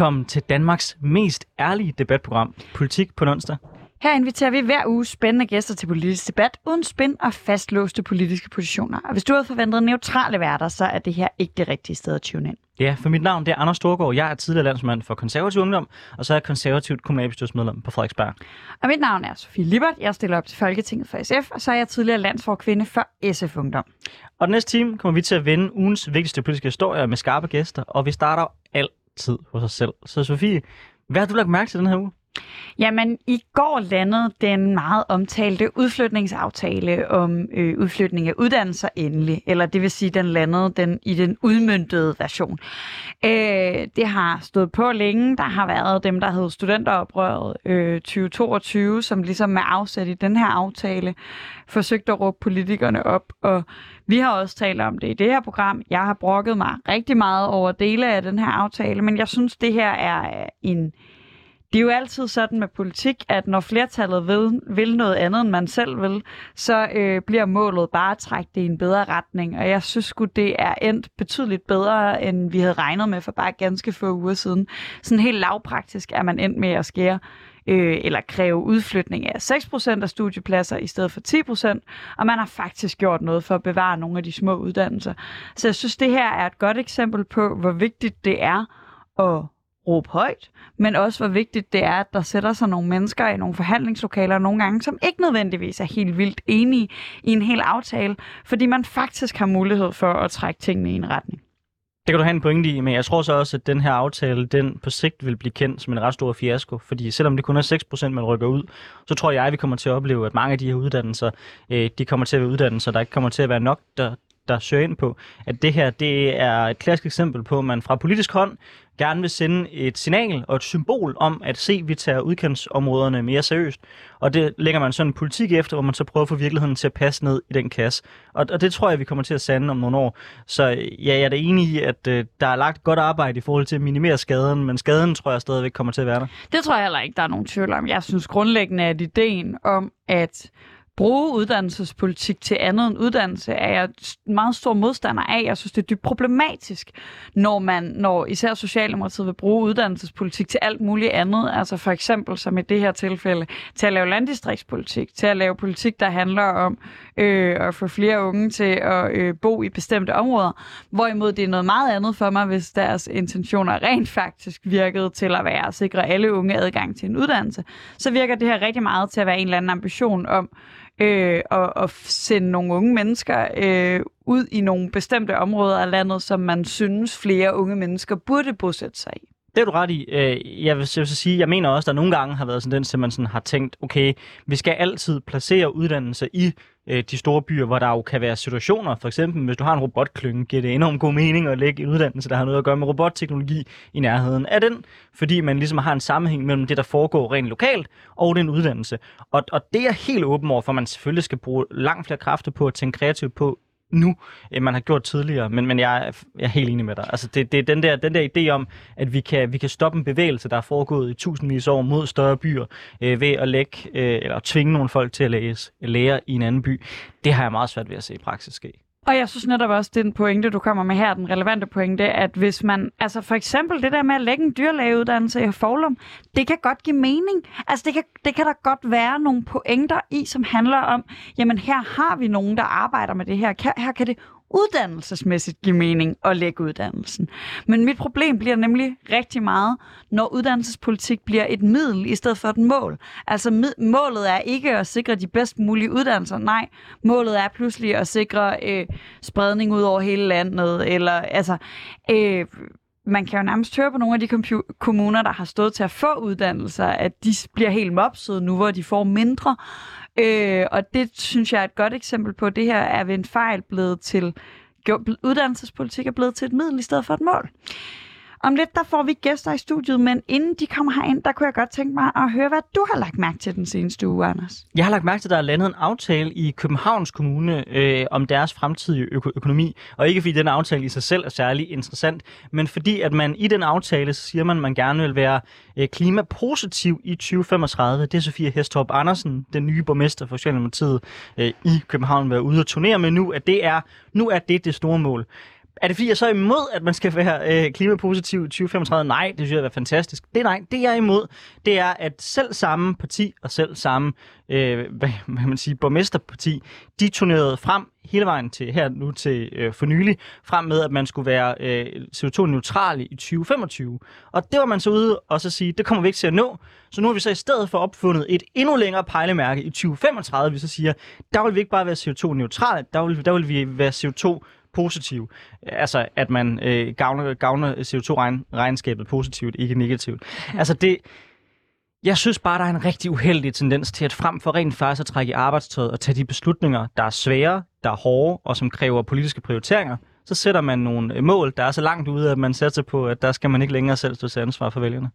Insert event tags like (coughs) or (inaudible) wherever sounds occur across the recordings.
Velkommen til Danmarks mest ærlige debatprogram, Politik på onsdag. Her inviterer vi hver uge spændende gæster til politisk debat, uden spænd og fastlåste politiske positioner. Og hvis du havde forventet neutrale værter, så er det her ikke det rigtige sted at tune ind. Ja, for mit navn det er Anders Storgård. Jeg er tidligere landsmand for konservativ ungdom, og så er jeg konservativt kommunalbestyrelsesmedlem på Frederiksberg. Og mit navn er Sofie Libert. Jeg stiller op til Folketinget for SF, og så er jeg tidligere landsforkvinde for SF Ungdom. Og den næste time kommer vi til at vende ugens vigtigste politiske historier med skarpe gæster, og vi starter tid hos sig selv. Så Sofie, hvad har du lagt mærke til den her uge? Jamen, i går landede den meget omtalte udflytningsaftale om øh, udflytning af uddannelser endelig. Eller det vil sige, den landede den i den udmyndtede version. Øh, det har stået på længe. Der har været dem, der hed studenteroprøret øh, 2022, som ligesom med afsæt i den her aftale forsøgte at råbe politikerne op. Og vi har også talt om det i det her program. Jeg har brokket mig rigtig meget over dele af den her aftale, men jeg synes, det her er øh, en det er jo altid sådan med politik, at når flertallet vil, vil noget andet, end man selv vil, så øh, bliver målet bare at trække det i en bedre retning. Og jeg synes sgu, det er endt betydeligt bedre, end vi havde regnet med for bare ganske få uger siden. Sådan helt lavpraktisk er man endt med at skære øh, eller kræve udflytning af 6% af studiepladser i stedet for 10%, og man har faktisk gjort noget for at bevare nogle af de små uddannelser. Så jeg synes, det her er et godt eksempel på, hvor vigtigt det er at råbe højt, men også hvor vigtigt det er, at der sætter sig nogle mennesker i nogle forhandlingslokaler nogle gange, som ikke nødvendigvis er helt vildt enige i en hel aftale, fordi man faktisk har mulighed for at trække tingene i en retning. Det kan du have en pointe i, men jeg tror så også, at den her aftale, den på sigt vil blive kendt som en ret stor fiasko, fordi selvom det kun er 6%, man rykker ud, så tror jeg, at vi kommer til at opleve, at mange af de her uddannelser, øh, de kommer til at være uddannelser, der ikke kommer til at være nok, der, der søger ind på, at det her det er et klassisk eksempel på, at man fra politisk hånd gerne vil sende et signal og et symbol om, at se, vi tager udkantsområderne mere seriøst. Og det lægger man sådan en politik efter, hvor man så prøver at få virkeligheden til at passe ned i den kasse. Og, og det tror jeg, vi kommer til at sande om nogle år. Så øh, ja, jeg er da enig i, at øh, der er lagt godt arbejde i forhold til at minimere skaden, men skaden tror jeg stadigvæk kommer til at være der. Det tror jeg heller ikke, der er nogen tvivl om. Jeg synes grundlæggende, at ideen om, at bruge uddannelsespolitik til andet end uddannelse, er jeg meget stor modstander af. Jeg synes, det er dybt problematisk, når man, når især Socialdemokratiet vil bruge uddannelsespolitik til alt muligt andet. Altså for eksempel, som i det her tilfælde, til at lave landdistriktspolitik, til at lave politik, der handler om øh, at få flere unge til at øh, bo i bestemte områder. Hvorimod det er noget meget andet for mig, hvis deres intentioner rent faktisk virkede til at være at sikre alle unge adgang til en uddannelse. Så virker det her rigtig meget til at være en eller anden ambition om, øh, og, og sende nogle unge mennesker øh, ud i nogle bestemte områder af landet, som man synes flere unge mennesker burde bosætte sig i. Det er du ret i. Øh, jeg vil, så sige, jeg mener også, at der nogle gange har været sådan den, at man sådan har tænkt, okay, vi skal altid placere uddannelse i øh, de store byer, hvor der jo kan være situationer, for eksempel hvis du har en robotklynge, giver det enormt god mening at lægge en uddannelse, der har noget at gøre med robotteknologi i nærheden af den, fordi man ligesom har en sammenhæng mellem det, der foregår rent lokalt, og den uddannelse. Og, og det er helt åben over for, at man selvfølgelig skal bruge langt flere kræfter på at tænke kreativt på, nu, end man har gjort tidligere. Men, men jeg, er, jeg er helt enig med dig. Altså, det, det er den der, den der idé om, at vi kan, vi kan stoppe en bevægelse, der er foregået i tusindvis år mod større byer, øh, ved at lægge, øh, eller tvinge nogle folk til at læse, lære i en anden by. Det har jeg meget svært ved at se i praksis ske. Og jeg synes netop også, det er den pointe, du kommer med her, den relevante pointe, at hvis man, altså for eksempel det der med at lægge en dyrlægeuddannelse i Forlum, det kan godt give mening. Altså det kan, det kan der godt være nogle pointer i, som handler om, jamen her har vi nogen, der arbejder med det her. Her, her kan det uddannelsesmæssigt give mening at lægge uddannelsen. Men mit problem bliver nemlig rigtig meget, når uddannelsespolitik bliver et middel i stedet for et mål. Altså målet er ikke at sikre de bedst mulige uddannelser, nej. Målet er pludselig at sikre øh, spredning ud over hele landet, eller altså... Øh, man kan jo nærmest høre på nogle af de kommuner, der har stået til at få uddannelser, at de bliver helt mopset nu, hvor de får mindre. Øh, og det synes jeg er et godt eksempel på. Det her er ved en fejl blevet til uddannelsespolitik er blevet til et middel i stedet for et mål. Om lidt, der får vi gæster i studiet, men inden de kommer herind, der kunne jeg godt tænke mig at høre, hvad du har lagt mærke til den seneste uge, Anders. Jeg har lagt mærke til, at der er landet en aftale i Københavns Kommune øh, om deres fremtidige øko- økonomi. Og ikke fordi den aftale i sig selv er særlig interessant, men fordi at man i den aftale så siger man, at man gerne vil være øh, klimapositiv i 2035. Det er Sofie Hestorp Andersen, den nye borgmester for Socialdemokratiet øh, i København, været ude og turnere med nu, at det er, nu er det det store mål. Er det fordi, jeg så er imod, at man skal være øh, klimapositiv i 2035? Nej, det synes jeg er fantastisk. Det er nej, det jeg er imod, det er, at selv samme parti og selv samme, øh, hvad, hvad man siger, borgmesterparti, de turnerede frem hele vejen til her nu til øh, for nylig, frem med, at man skulle være øh, CO2-neutral i 2025. Og det var man så ude og så sige, det kommer vi ikke til at nå. Så nu har vi så i stedet for opfundet et endnu længere pejlemærke i 2035, vi så siger, der vil vi ikke bare være CO2-neutrale, der vil, der vil vi være CO2 positiv. Altså, at man øh, gavner, gavner CO2-regnskabet positivt, ikke negativt. Altså, det... Jeg synes bare, der er en rigtig uheldig tendens til, at frem for rent faktisk at trække i arbejdstøjet og tage de beslutninger, der er svære, der er hårde og som kræver politiske prioriteringer, så sætter man nogle øh, mål, der er så langt ude, at man sætter på, at der skal man ikke længere selv stå til ansvar for vælgerne.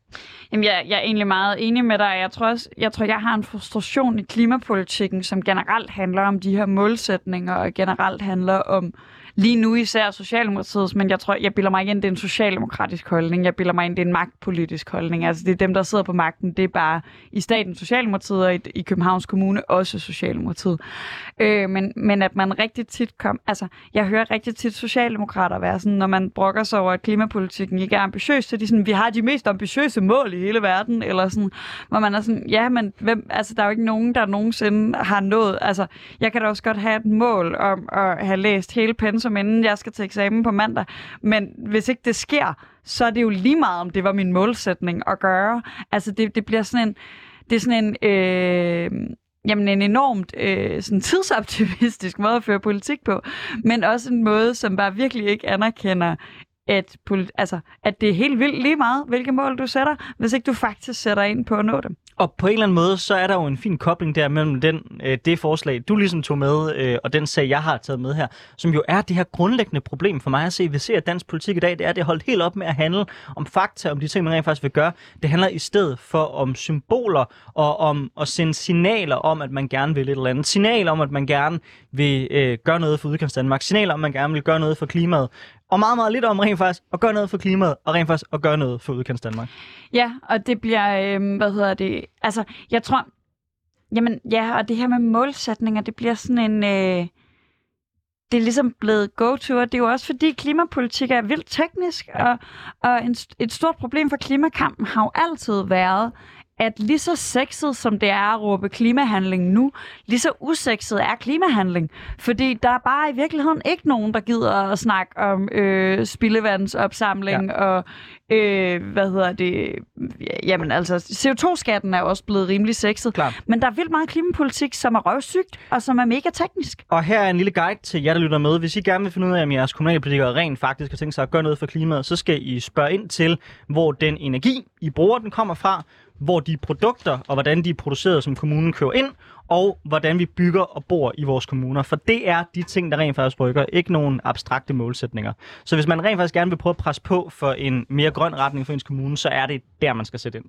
Jamen, jeg, jeg er egentlig meget enig med dig. Jeg tror, også, jeg tror, jeg har en frustration i klimapolitikken, som generelt handler om de her målsætninger, og generelt handler om lige nu især Socialdemokratiet, men jeg tror, jeg bilder mig igen, det er en socialdemokratisk holdning. Jeg bilder mig ind, det er en magtpolitisk holdning. Altså det er dem, der sidder på magten. Det er bare i staten Socialdemokratiet og i, i Københavns Kommune også Socialdemokratiet. Øh, men, men at man rigtig tit kom... Altså, jeg hører rigtig tit socialdemokrater være sådan, når man brokker sig over, at klimapolitikken ikke er ambitiøs, så de sådan, vi har de mest ambitiøse mål i hele verden, eller sådan, hvor man er sådan, ja, men hvem, altså, der er jo ikke nogen, der nogensinde har nået... Altså, jeg kan da også godt have et mål om at have læst hele pensum, inden jeg skal til eksamen på mandag, men hvis ikke det sker, så er det jo lige meget, om det var min målsætning at gøre. Altså, det, det bliver sådan en... Det er sådan en... Øh, jamen en enormt øh, sådan tidsoptimistisk måde at føre politik på, men også en måde, som bare virkelig ikke anerkender, at, altså, at det er helt vildt lige meget, hvilke mål du sætter, hvis ikke du faktisk sætter ind på at nå dem. Og på en eller anden måde, så er der jo en fin kobling der mellem den, øh, det forslag, du ligesom tog med, øh, og den sag, jeg har taget med her, som jo er det her grundlæggende problem for mig at se. Vi ser, at dansk politik i dag, det er, det er holdt helt op med at handle om fakta, om de ting, man rent faktisk vil gøre. Det handler i stedet for om symboler og om at sende signaler om, at man gerne vil et eller andet. Signaler om, at man gerne vil øh, gøre noget for udkants Danmark. Signaler om, at man gerne vil gøre noget for klimaet og meget, meget lidt om rent faktisk at gøre noget for klimaet, og rent faktisk at gøre noget for udkants Danmark. Ja, og det bliver, øh, hvad hedder det, altså, jeg tror, jamen, ja, og det her med målsætninger, det bliver sådan en, øh, det er ligesom blevet go-to, og det er jo også fordi klimapolitik er vildt teknisk, og, og en, et stort problem for klimakampen har jo altid været, at lige så sexet som det er at råbe klimahandling nu, lige så usekset er klimahandling. Fordi der er bare i virkeligheden ikke nogen, der gider at snakke om øh, spildevandsopsamling ja. og øh, hvad hedder det, jamen altså CO2-skatten er også blevet rimelig sexet. Klar. Men der er vildt meget klimapolitik, som er røvsygt og som er mega teknisk. Og her er en lille guide til jer, der lytter med. Hvis I gerne vil finde ud af, om jeres kommunalpolitikere rent faktisk har tænkt sig at gøre noget for klimaet, så skal I spørge ind til, hvor den energi, I bruger, den kommer fra, hvor de produkter og hvordan de er produceret, som kommunen kører ind, og hvordan vi bygger og bor i vores kommuner. For det er de ting, der rent faktisk rykker, ikke nogen abstrakte målsætninger. Så hvis man rent faktisk gerne vil prøve at presse på for en mere grøn retning for ens kommune, så er det der, man skal sætte ind.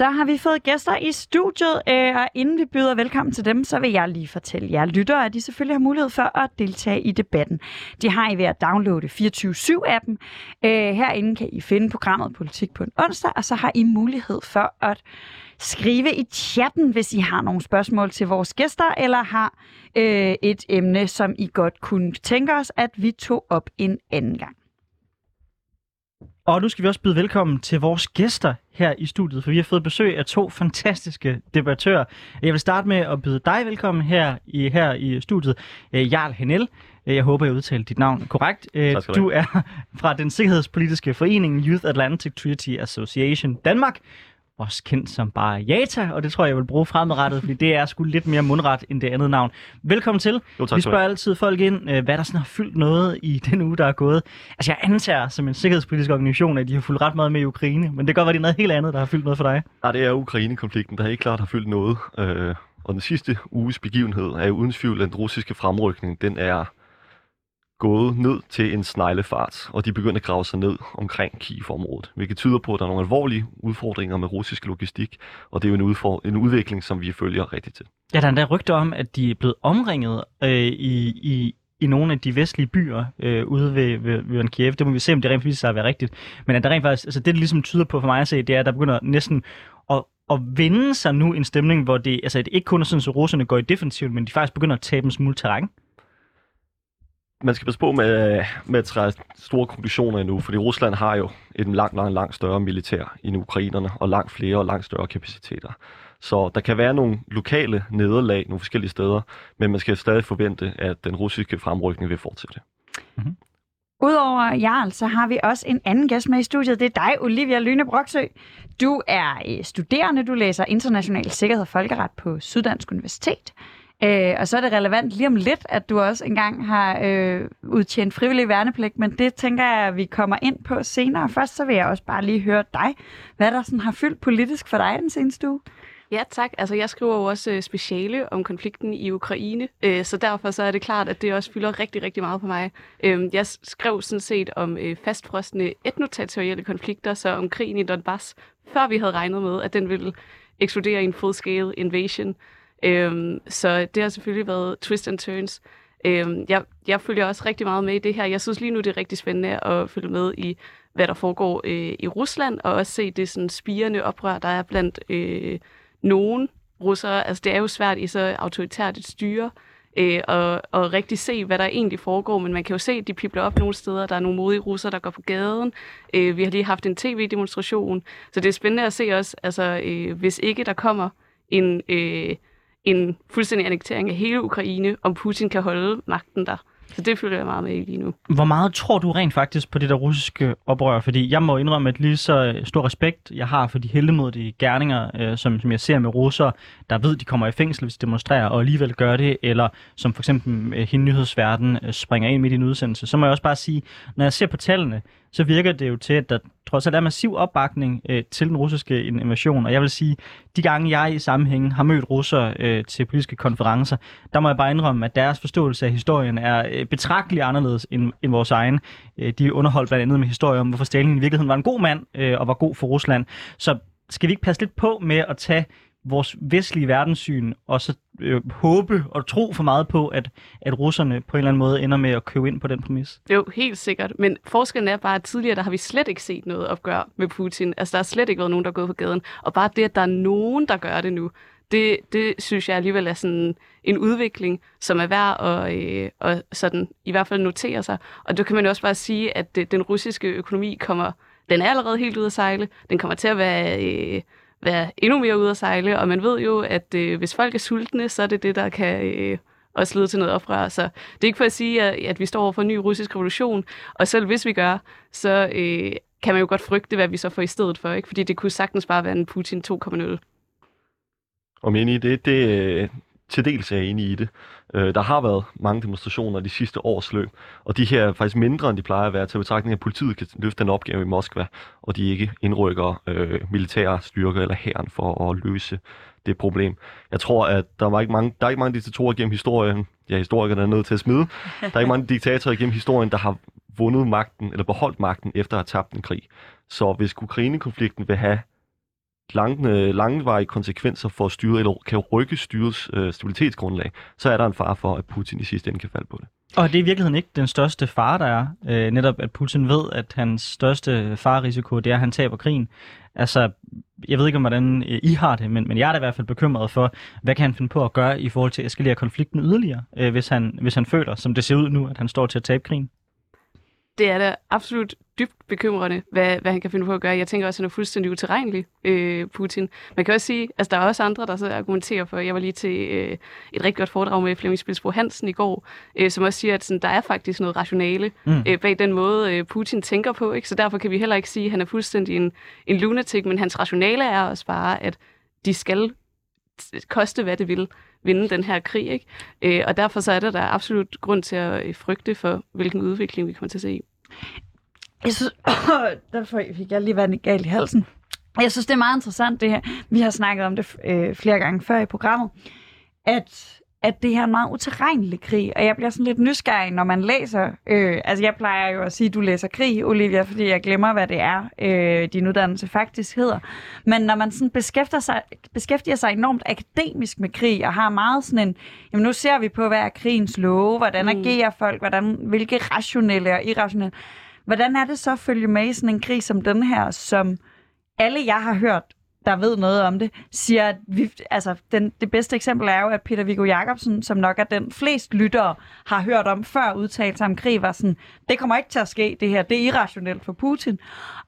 Så har vi fået gæster i studiet, øh, og inden vi byder velkommen til dem, så vil jeg lige fortælle jer lyttere, at de selvfølgelig har mulighed for at deltage i debatten. De har I ved at downloade 24-7-appen. Øh, herinde kan I finde programmet Politik på en onsdag, og så har I mulighed for at skrive i chatten, hvis I har nogle spørgsmål til vores gæster, eller har øh, et emne, som I godt kunne tænke os, at vi tog op en anden gang. Og nu skal vi også byde velkommen til vores gæster her i studiet, for vi har fået besøg af to fantastiske debattører. Jeg vil starte med at byde dig velkommen her i, her i studiet, øh, Jarl Henel. Øh, jeg håber, jeg udtalte dit navn korrekt. Øh, du er (laughs) fra den sikkerhedspolitiske forening Youth Atlantic Treaty Association Danmark. Også kendt som bare Jata, og det tror jeg, jeg vil bruge fremadrettet, fordi det er sgu lidt mere mundret end det andet navn. Velkommen til. Jo, tak Vi spørger altid folk ind, øh, hvad der sådan har fyldt noget i den uge, der er gået. Altså jeg antager som en sikkerhedspolitisk organisation, at de har fulgt ret meget med i Ukraine, men det kan godt være, det er noget helt andet, der har fyldt noget for dig. Nej, det er Ukraine-konflikten, der helt klart har fyldt noget. Øh, og den sidste uges begivenhed er jo uden tvivl, at den russiske fremrykning, den er gået ned til en sneglefart, og de begynder at grave sig ned omkring Kiev-området, hvilket tyder på, at der er nogle alvorlige udfordringer med russisk logistik, og det er jo en, udfor- en udvikling, som vi følger rigtigt til. Ja, der er endda rygter om, at de er blevet omringet øh, i, i, i nogle af de vestlige byer øh, ude ved, ved, ved Kiev. Det må vi se, om det rent faktisk er være rigtigt. Men at der rent faktisk, altså det, det ligesom tyder på for mig at se, det er, at der begynder næsten at, at vende sig nu en stemning, hvor det, altså, det ikke kun er sådan, at russerne går i defensiven, men de faktisk begynder at tabe en smule terræn. Man skal passe på med, med at træde store konklusioner endnu, fordi Rusland har jo et langt, langt, langt større militær end ukrainerne, og langt flere og langt større kapaciteter. Så der kan være nogle lokale nederlag nogle forskellige steder, men man skal stadig forvente, at den russiske fremrykning vil fortsætte. Udover Jarl, så har vi også en anden gæst med i studiet. Det er dig, Olivia Lyne Broksø. Du er øh, studerende, du læser international sikkerhed og folkeret på Syddansk Universitet. Øh, og så er det relevant lige om lidt, at du også engang har øh, udtjent frivillig værnepligt, men det tænker jeg, at vi kommer ind på senere. Først så vil jeg også bare lige høre dig, hvad der sådan har fyldt politisk for dig den seneste uge. Ja, tak. Altså, jeg skriver jo også øh, speciale om konflikten i Ukraine, øh, så derfor så er det klart, at det også fylder rigtig, rigtig meget på mig. Øh, jeg skrev sådan set om øh, fastfrostende etnotatorielle konflikter, så om krigen i Donbass, før vi havde regnet med, at den ville eksplodere i en full-scale invasion. Øhm, så det har selvfølgelig været twist and turns. Øhm, jeg, jeg følger også rigtig meget med i det her. Jeg synes lige nu, det er rigtig spændende at følge med i, hvad der foregår øh, i Rusland, og også se det sådan spirende oprør, der er blandt øh, nogen russere. Altså, det er jo svært i så autoritært et styre, øh, og, og rigtig se, hvad der egentlig foregår, men man kan jo se, at de pipler op nogle steder. Der er nogle modige russere, der går på gaden. Øh, vi har lige haft en tv-demonstration, så det er spændende at se også, altså, øh, hvis ikke der kommer en, øh, en fuldstændig annektering af hele Ukraine, om Putin kan holde magten der. Så det følger jeg meget med i lige nu. Hvor meget tror du rent faktisk på det der russiske oprør? Fordi jeg må indrømme, at lige så øh, stor respekt, jeg har for de heldemodige gerninger, øh, som, som jeg ser med russere, der ved, de kommer i fængsel, hvis de demonstrerer, og alligevel gør det, eller som for eksempel øh, hende nyhedsverden øh, springer ind midt i en udsendelse, så må jeg også bare sige, når jeg ser på tallene, så virker det jo til, at der trods alt er massiv opbakning øh, til den russiske invasion. Og jeg vil sige, de gange jeg i sammenhængen har mødt russere øh, til politiske konferencer, der må jeg bare indrømme, at deres forståelse af historien er øh, betragteligt anderledes end, end vores egen. Øh, de underholdt blandt andet med historier om, hvorfor Stalin i virkeligheden var en god mand øh, og var god for Rusland. Så skal vi ikke passe lidt på med at tage vores vestlige verdenssyn og så øh, håbe og tro for meget på, at, at russerne på en eller anden måde ender med at købe ind på den præmis? Jo helt sikkert, men forskellen er bare, at tidligere der har vi slet ikke set noget opgør med Putin. Altså der har slet ikke været nogen, der er gået på gaden. Og bare det, at der er nogen, der gør det nu, det, det synes jeg alligevel er sådan en udvikling, som er værd at, øh, at sådan, i hvert fald notere sig. Og det kan man jo også bare sige, at det, den russiske økonomi kommer, den er allerede helt ude at sejle. Den kommer til at være... Øh, være endnu mere ude at sejle, og man ved jo, at øh, hvis folk er sultne, så er det det, der kan øh, også lede til noget oprør. Så det er ikke for at sige, at, at vi står over for en ny russisk revolution, og selv hvis vi gør, så øh, kan man jo godt frygte, hvad vi så får i stedet for, ikke? fordi det kunne sagtens bare være en Putin 2.0. Om jeg idé, i det, det til dels er jeg i det. Øh, der har været mange demonstrationer de sidste års løb, og de her er faktisk mindre, end de plejer at være, til betragtning af, at politiet kan løfte den opgave i Moskva, og de ikke indrykker øh, militære styrker eller hæren for at løse det problem. Jeg tror, at der var ikke mange, der er ikke mange diktatorer gennem historien, ja, historikerne er nødt til at smide, der er ikke mange diktatorer gennem historien, der har vundet magten, eller beholdt magten, efter at have tabt en krig. Så hvis Ukraine-konflikten vil have lange, øh, langvarige konsekvenser for styret, eller kan rykke styrets øh, stabilitetsgrundlag, så er der en fare for, at Putin i sidste ende kan falde på det. Og det er i virkeligheden ikke den største fare, der er. Øh, netop at Putin ved, at hans største farerisiko, det er, at han taber krigen. Altså, jeg ved ikke, om hvordan øh, I har det, men, men jeg er da i hvert fald bekymret for, hvad kan han finde på at gøre i forhold til at eskalere konflikten yderligere, øh, hvis, han, hvis han føler, som det ser ud nu, at han står til at tabe krigen det er da absolut dybt bekymrende, hvad, hvad han kan finde på at gøre. Jeg tænker også, at han er fuldstændig utilregnelig, øh, Putin. Man kan også sige, at altså, der er også andre, der så argumenterer for, jeg var lige til øh, et rigtig godt foredrag med Flemming Spilsbro Hansen i går, øh, som også siger, at sådan, der er faktisk noget rationale mm. øh, bag den måde, øh, Putin tænker på. Ikke? Så derfor kan vi heller ikke sige, at han er fuldstændig en, en lunatic, men hans rationale er også bare, at de skal koste, hvad det vil, vinde den her krig. Ikke? Øh, og derfor så er der, der absolut grund til at øh, frygte for, hvilken udvikling vi kommer til at se. Jeg synes, (coughs) derfor fik jeg lige været galt i halsen. Jeg synes, det er meget interessant det her. Vi har snakket om det øh, flere gange før i programmet, at at det her er en meget uterrenelig krig, og jeg bliver sådan lidt nysgerrig, når man læser, øh, altså jeg plejer jo at sige, at du læser krig, Olivia, fordi jeg glemmer, hvad det er, øh, din uddannelse faktisk hedder, men når man sådan beskæftiger sig, beskæftiger sig enormt akademisk med krig, og har meget sådan en, jamen nu ser vi på, hvad er krigens love, hvordan mm. agerer folk, hvordan, hvilke rationelle og irrationelle, hvordan er det så at følge med i sådan en krig som den her, som alle jeg har hørt der ved noget om det, siger, at vi, altså, den, det bedste eksempel er jo, at Peter Viggo Jacobsen, som nok er den flest lyttere har hørt om før udtalelser om krig, var sådan, det kommer ikke til at ske, det her, det er irrationelt for Putin.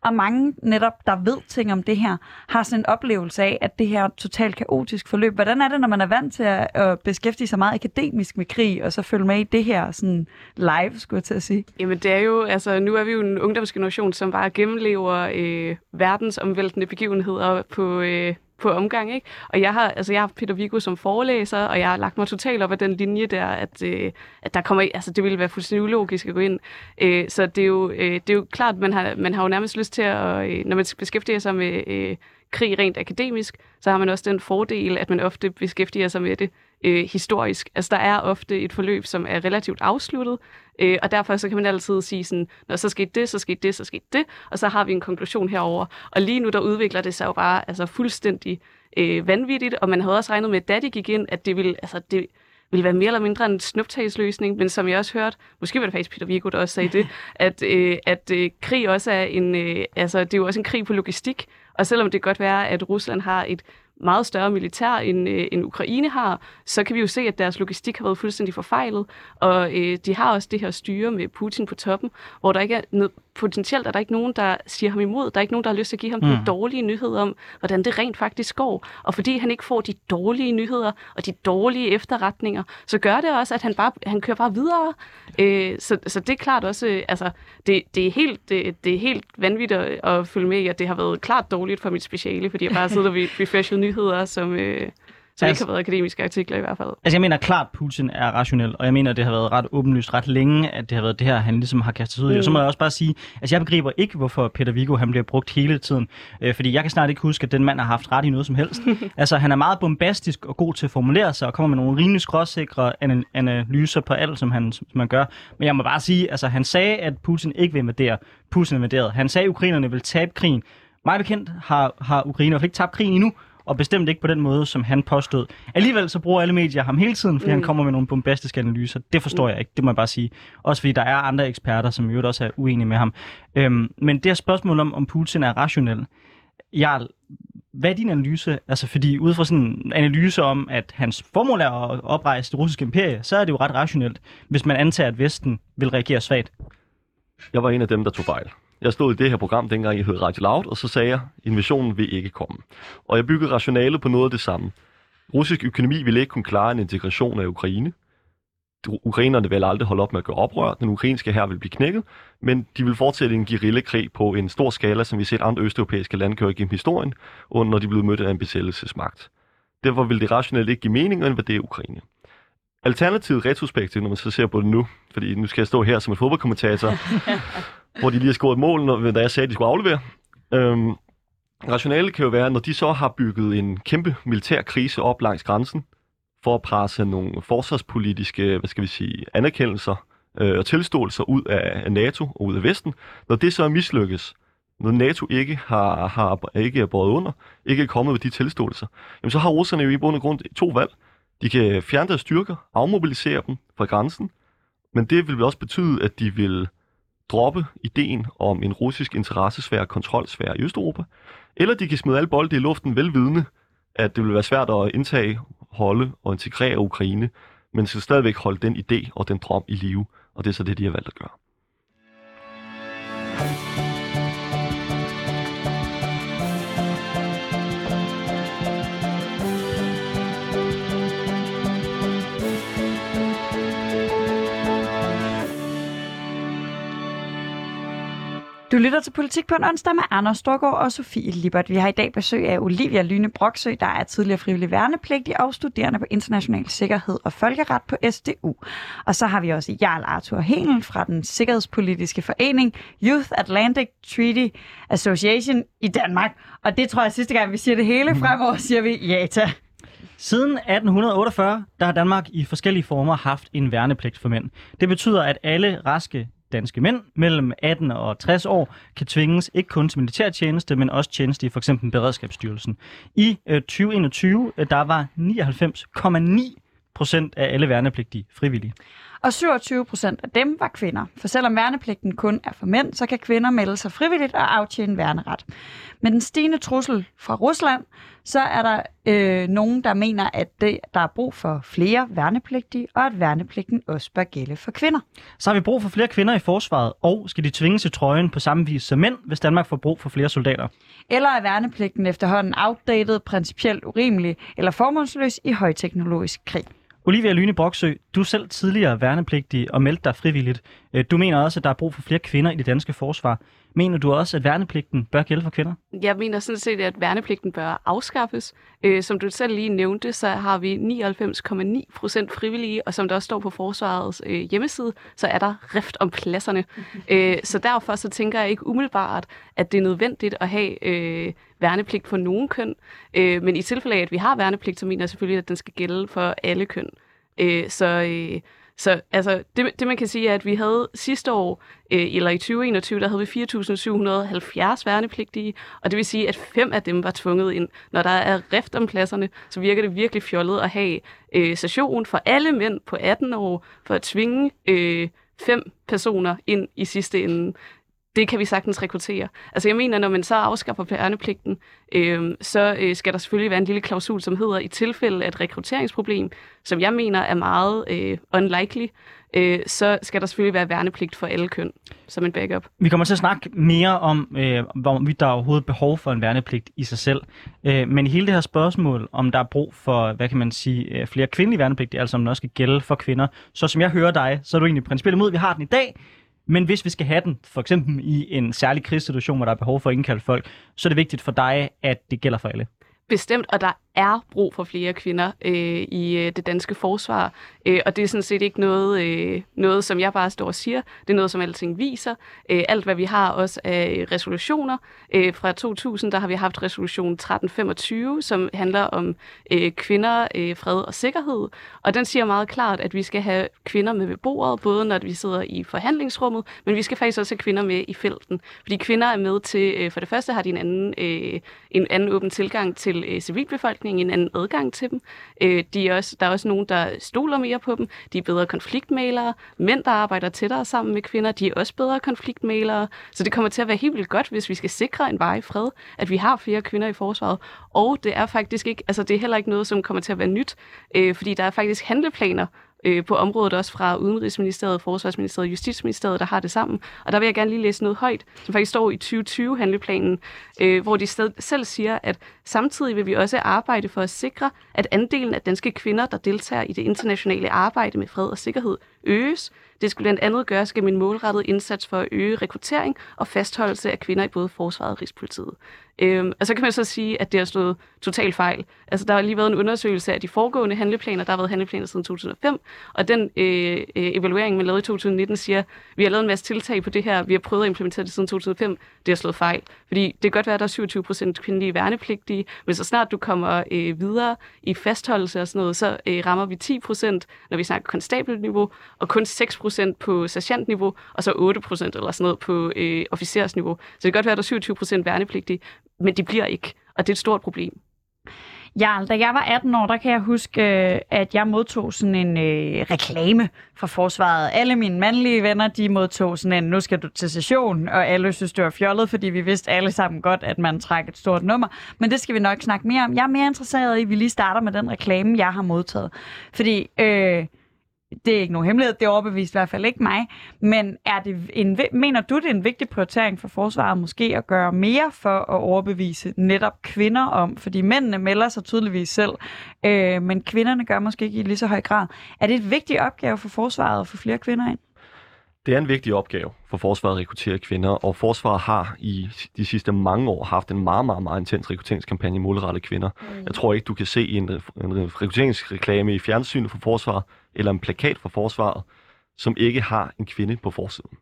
Og mange netop, der ved ting om det her, har sådan en oplevelse af, at det her er totalt kaotisk forløb. Hvordan er det, når man er vant til at, at beskæftige sig meget akademisk med krig, og så følge med i det her sådan live, skulle jeg til at sige? Jamen det er jo, altså nu er vi jo en ungdomsgeneration, som bare gennemlever øh, verdensomvæltende begivenheder på, øh, på omgang. Ikke? Og jeg har, altså, jeg har Peter Vigo som forelæser, og jeg har lagt mig totalt op af den linje der, at, øh, at der kommer, altså, det ville være fuldstændig ulogisk at gå ind. Øh, så det er, jo, øh, det er jo klart, man har, man har jo nærmest lyst til at, øh, når man beskæftiger sig med øh, krig rent akademisk, så har man også den fordel, at man ofte beskæftiger sig med det øh, historisk. Altså der er ofte et forløb, som er relativt afsluttet, øh, og derfor så kan man altid sige sådan, når så skete det, så skete det, så skete det, og så har vi en konklusion herover. Og lige nu der udvikler det sig jo bare altså fuldstændig øh, vanvittigt, og man havde også regnet med, da de gik ind, at det ville, altså det, ville være mere eller mindre en snuptagsløsning, men som jeg også hørte, måske var det faktisk Peter Viggo, der også sagde det, (laughs) at, øh, at øh, krig også er en, øh, altså det er jo også en krig på logistik, og selvom det godt være, at Rusland har et meget større militær, end, øh, end Ukraine har, så kan vi jo se, at deres logistik har været fuldstændig forfejlet. Og øh, de har også det her styre med Putin på toppen, hvor der ikke er noget, potentielt er der ikke nogen, der siger ham imod. Der er ikke nogen, der har lyst til at give ham mm. de dårlige nyheder om, hvordan det rent faktisk går. Og fordi han ikke får de dårlige nyheder og de dårlige efterretninger, så gør det også, at han bare han kører bare videre. Øh, så, så det er klart også, øh, altså, det, det, er helt, det, det er helt vanvittigt at, at følge med i, at det har været klart dårligt for mit speciale, fordi jeg bare sidder ved refreshet nyheder, som, øh, som altså, ikke har været akademiske artikler i hvert fald. Altså jeg mener klart, Putin er rationel, og jeg mener, at det har været ret åbenlyst ret længe, at det har været det her, han ligesom har kastet ud i. Mm. Og så må jeg også bare sige, altså jeg begriber ikke, hvorfor Peter Viggo han bliver brugt hele tiden. Øh, fordi jeg kan snart ikke huske, at den mand har haft ret i noget som helst. (laughs) altså han er meget bombastisk og god til at formulere sig, og kommer med nogle rimelig skråsikre analyser på alt, som han, som han gør. Men jeg må bare sige, altså han sagde, at Putin ikke vil invadere. Putin invaderede. Han sagde, at ukrainerne vil tabe krigen. Mig bekendt har, har Ukraine ikke tabt krigen endnu, og bestemt ikke på den måde, som han påstod. Alligevel så bruger alle medier ham hele tiden, fordi mm. han kommer med nogle bombastiske analyser. Det forstår mm. jeg ikke, det må jeg bare sige. Også fordi der er andre eksperter, som jo også er uenige med ham. Øhm, men det her spørgsmål om, om Putin er rationel, Jarl, hvad er din analyse? Altså, fordi ud fra sådan en analyse om, at hans formål er at oprejse det russiske imperie, så er det jo ret rationelt, hvis man antager, at Vesten vil reagere svagt. Jeg var en af dem, der tog fejl. Jeg stod i det her program, dengang jeg hed Radio Loud, og så sagde jeg, invasionen vil ikke komme. Og jeg byggede rationale på noget af det samme. Russisk økonomi ville ikke kunne klare en integration af Ukraine. Ukrainerne vil aldrig holde op med at gøre oprør. Den ukrainske her vil blive knækket, men de vil fortsætte en guerillakrig på en stor skala, som vi har set andre østeuropæiske lande gøre gennem historien, når de blev mødt af en besættelsesmagt. Derfor vil det rationelt ikke give mening at invadere Ukraine. Alternativet retrospektivt, når man så ser på det nu, fordi nu skal jeg stå her som en fodboldkommentator, (laughs) hvor de lige har scoret mål, når, da jeg sagde, at de skulle aflevere. Øhm, rationale kan jo være, når de så har bygget en kæmpe militær krise op langs grænsen, for at presse nogle forsvarspolitiske, hvad skal vi sige, anerkendelser øh, og tilståelser ud af, NATO og ud af Vesten. Når det så er mislykkes, når NATO ikke har, har ikke er båret under, ikke er kommet med de tilståelser, jamen så har russerne jo i bund og grund to valg. De kan fjerne deres styrker, afmobilisere dem fra grænsen, men det vil også betyde, at de vil droppe ideen om en russisk interessesfære, kontrolsfære i Østeuropa, eller de kan smide alle bolde i luften velvidende, at det vil være svært at indtage, holde og integrere Ukraine, men skal stadigvæk holde den idé og den drøm i live, og det er så det, de har valgt at gøre. Du lytter til Politik på en onsdag med Anders Storgård og Sofie Libert. Vi har i dag besøg af Olivia Lyne Broksø, der er tidligere frivillig værnepligtig og studerende på international sikkerhed og folkeret på SDU. Og så har vi også Jarl Arthur Hengel fra den sikkerhedspolitiske forening Youth Atlantic Treaty Association i Danmark. Og det tror jeg sidste gang, vi siger det hele. Fremover siger vi JATA. Siden 1848, der har Danmark i forskellige former haft en værnepligt for mænd. Det betyder, at alle raske danske mænd mellem 18 og 60 år kan tvinges ikke kun til militærtjeneste, men også tjeneste i for eksempel Beredskabsstyrelsen. I øh, 2021, øh, der var 99,9 procent af alle værnepligtige frivillige. Og 27 procent af dem var kvinder. For selvom værnepligten kun er for mænd, så kan kvinder melde sig frivilligt og aftjene værneret. Med den stigende trussel fra Rusland, så er der øh, nogen, der mener, at det, der er brug for flere værnepligtige, og at værnepligten også bør gælde for kvinder. Så har vi brug for flere kvinder i forsvaret, og skal de tvinges til trøjen på samme vis som mænd, hvis Danmark får brug for flere soldater. Eller er værnepligten efterhånden outdated, principielt urimelig eller formålsløs i højteknologisk krig? Olivia Lyne Broksø, du er selv tidligere værnepligtig og meldte dig frivilligt. Øh, du mener også, at der er brug for flere kvinder i det danske forsvar. Mener du også, at værnepligten bør gælde for kvinder? Jeg mener sådan set, at værnepligten bør afskaffes. Øh, som du selv lige nævnte, så har vi 99,9 procent frivillige, og som der også står på Forsvarets øh, hjemmeside, så er der rift om pladserne. (laughs) øh, så derfor så tænker jeg ikke umiddelbart, at det er nødvendigt at have øh, værnepligt for nogen køn. Øh, men i tilfælde af, at vi har værnepligt, så mener jeg selvfølgelig, at den skal gælde for alle køn. Øh, så... Øh, så altså, det, det man kan sige er, at vi havde sidste år, øh, eller i 2021, der havde vi 4.770 værnepligtige, og det vil sige, at fem af dem var tvunget ind. Når der er rift om pladserne, så virker det virkelig fjollet at have øh, session for alle mænd på 18 år, for at tvinge øh, fem personer ind i sidste ende det kan vi sagtens rekruttere. Altså jeg mener, når man så afskaffer værnepligten, øh, så øh, skal der selvfølgelig være en lille klausul, som hedder, i tilfælde af et rekrutteringsproblem, som jeg mener er meget øh, unlikely, øh, så skal der selvfølgelig være værnepligt for alle køn som en backup. Vi kommer til at snakke mere om, øh, hvorvidt der er overhovedet behov for en værnepligt i sig selv. Øh, men hele det her spørgsmål, om der er brug for, hvad kan man sige, øh, flere kvindelige værnepligtige, altså om den også skal gælde for kvinder, så som jeg hører dig, så er du egentlig principielt imod, at vi har den i dag, men hvis vi skal have den, for eksempel i en særlig krigssituation, hvor der er behov for at indkalde folk, så er det vigtigt for dig, at det gælder for alle. Bestemt, og der er brug for flere kvinder øh, i øh, det danske forsvar. Øh, og det er sådan set ikke noget, øh, noget, som jeg bare står og siger. Det er noget, som alting viser. Øh, alt, hvad vi har også af resolutioner. Øh, fra 2000, der har vi haft resolution 1325, som handler om øh, kvinder, øh, fred og sikkerhed. Og den siger meget klart, at vi skal have kvinder med ved bordet, både når vi sidder i forhandlingsrummet, men vi skal faktisk også have kvinder med i felten. Fordi kvinder er med til, øh, for det første har de en anden, øh, en anden åben tilgang til øh, civilbefolkningen, en anden adgang til dem. Øh, de er også, der er også nogen, der stoler mere på dem. De er bedre konfliktmalere. Mænd, der arbejder tættere sammen med kvinder, de er også bedre konfliktmalere. Så det kommer til at være helt vildt godt, hvis vi skal sikre en varig fred, at vi har flere kvinder i forsvaret. Og det er faktisk ikke, altså det er heller ikke noget, som kommer til at være nyt, øh, fordi der er faktisk handleplaner øh, på området også fra Udenrigsministeriet, Forsvarsministeriet og Justitsministeriet, der har det sammen. Og der vil jeg gerne lige læse noget højt, som faktisk står i 2020-handleplanen, øh, hvor de selv siger, at samtidig vil vi også arbejde for at sikre, at andelen af danske kvinder, der deltager i det internationale arbejde med fred og sikkerhed, øges. Det skulle blandt andet gøres gennem en målrettet indsats for at øge rekruttering og fastholdelse af kvinder i både forsvaret og Rigspolitiet. Øhm, og så kan man så sige, at det har stået totalt fejl. Altså, der har lige været en undersøgelse af de foregående handleplaner. Der har været handleplaner siden 2005, og den øh, øh, evaluering, man lavede i 2019, siger, at vi har lavet en masse tiltag på det her. Vi har prøvet at implementere det siden 2005. Det har slået fejl. Fordi det kan godt være, at der er 27 procent kvindelige værnepligtige, men så snart du kommer øh, videre i fastholdelse og sådan noget, så øh, rammer vi 10 procent, når vi snakker konstabelniveau, og kun 6 procent på sergeantniveau, og så 8 procent eller sådan noget på øh, officersniveau. Så det kan godt være, at der er 27 procent værnepligtige, men de bliver ikke, og det er et stort problem. Jarl, da jeg var 18 år, der kan jeg huske, øh, at jeg modtog sådan en øh, reklame fra forsvaret. Alle mine mandlige venner, de modtog sådan en, nu skal du til session, og alle synes, det var fjollet, fordi vi vidste alle sammen godt, at man trækker et stort nummer. Men det skal vi nok snakke mere om. Jeg er mere interesseret i, at vi lige starter med den reklame, jeg har modtaget. Fordi øh, det er ikke nogen hemmelighed, det overbevist i hvert fald ikke mig, men er det en, mener du, det er en vigtig prioritering for forsvaret måske at gøre mere for at overbevise netop kvinder om, fordi mændene melder sig tydeligvis selv, øh, men kvinderne gør måske ikke i lige så høj grad. Er det et vigtig opgave for forsvaret at få flere kvinder ind? Det er en vigtig opgave for forsvaret at rekruttere kvinder, og forsvaret har i de sidste mange år haft en meget, meget, meget intens rekrutteringskampagne målrettet kvinder. Mm. Jeg tror ikke, du kan se en, en rekrutteringsreklame i fjernsynet for forsvaret, eller en plakat for forsvaret, som ikke har en kvinde på forsiden.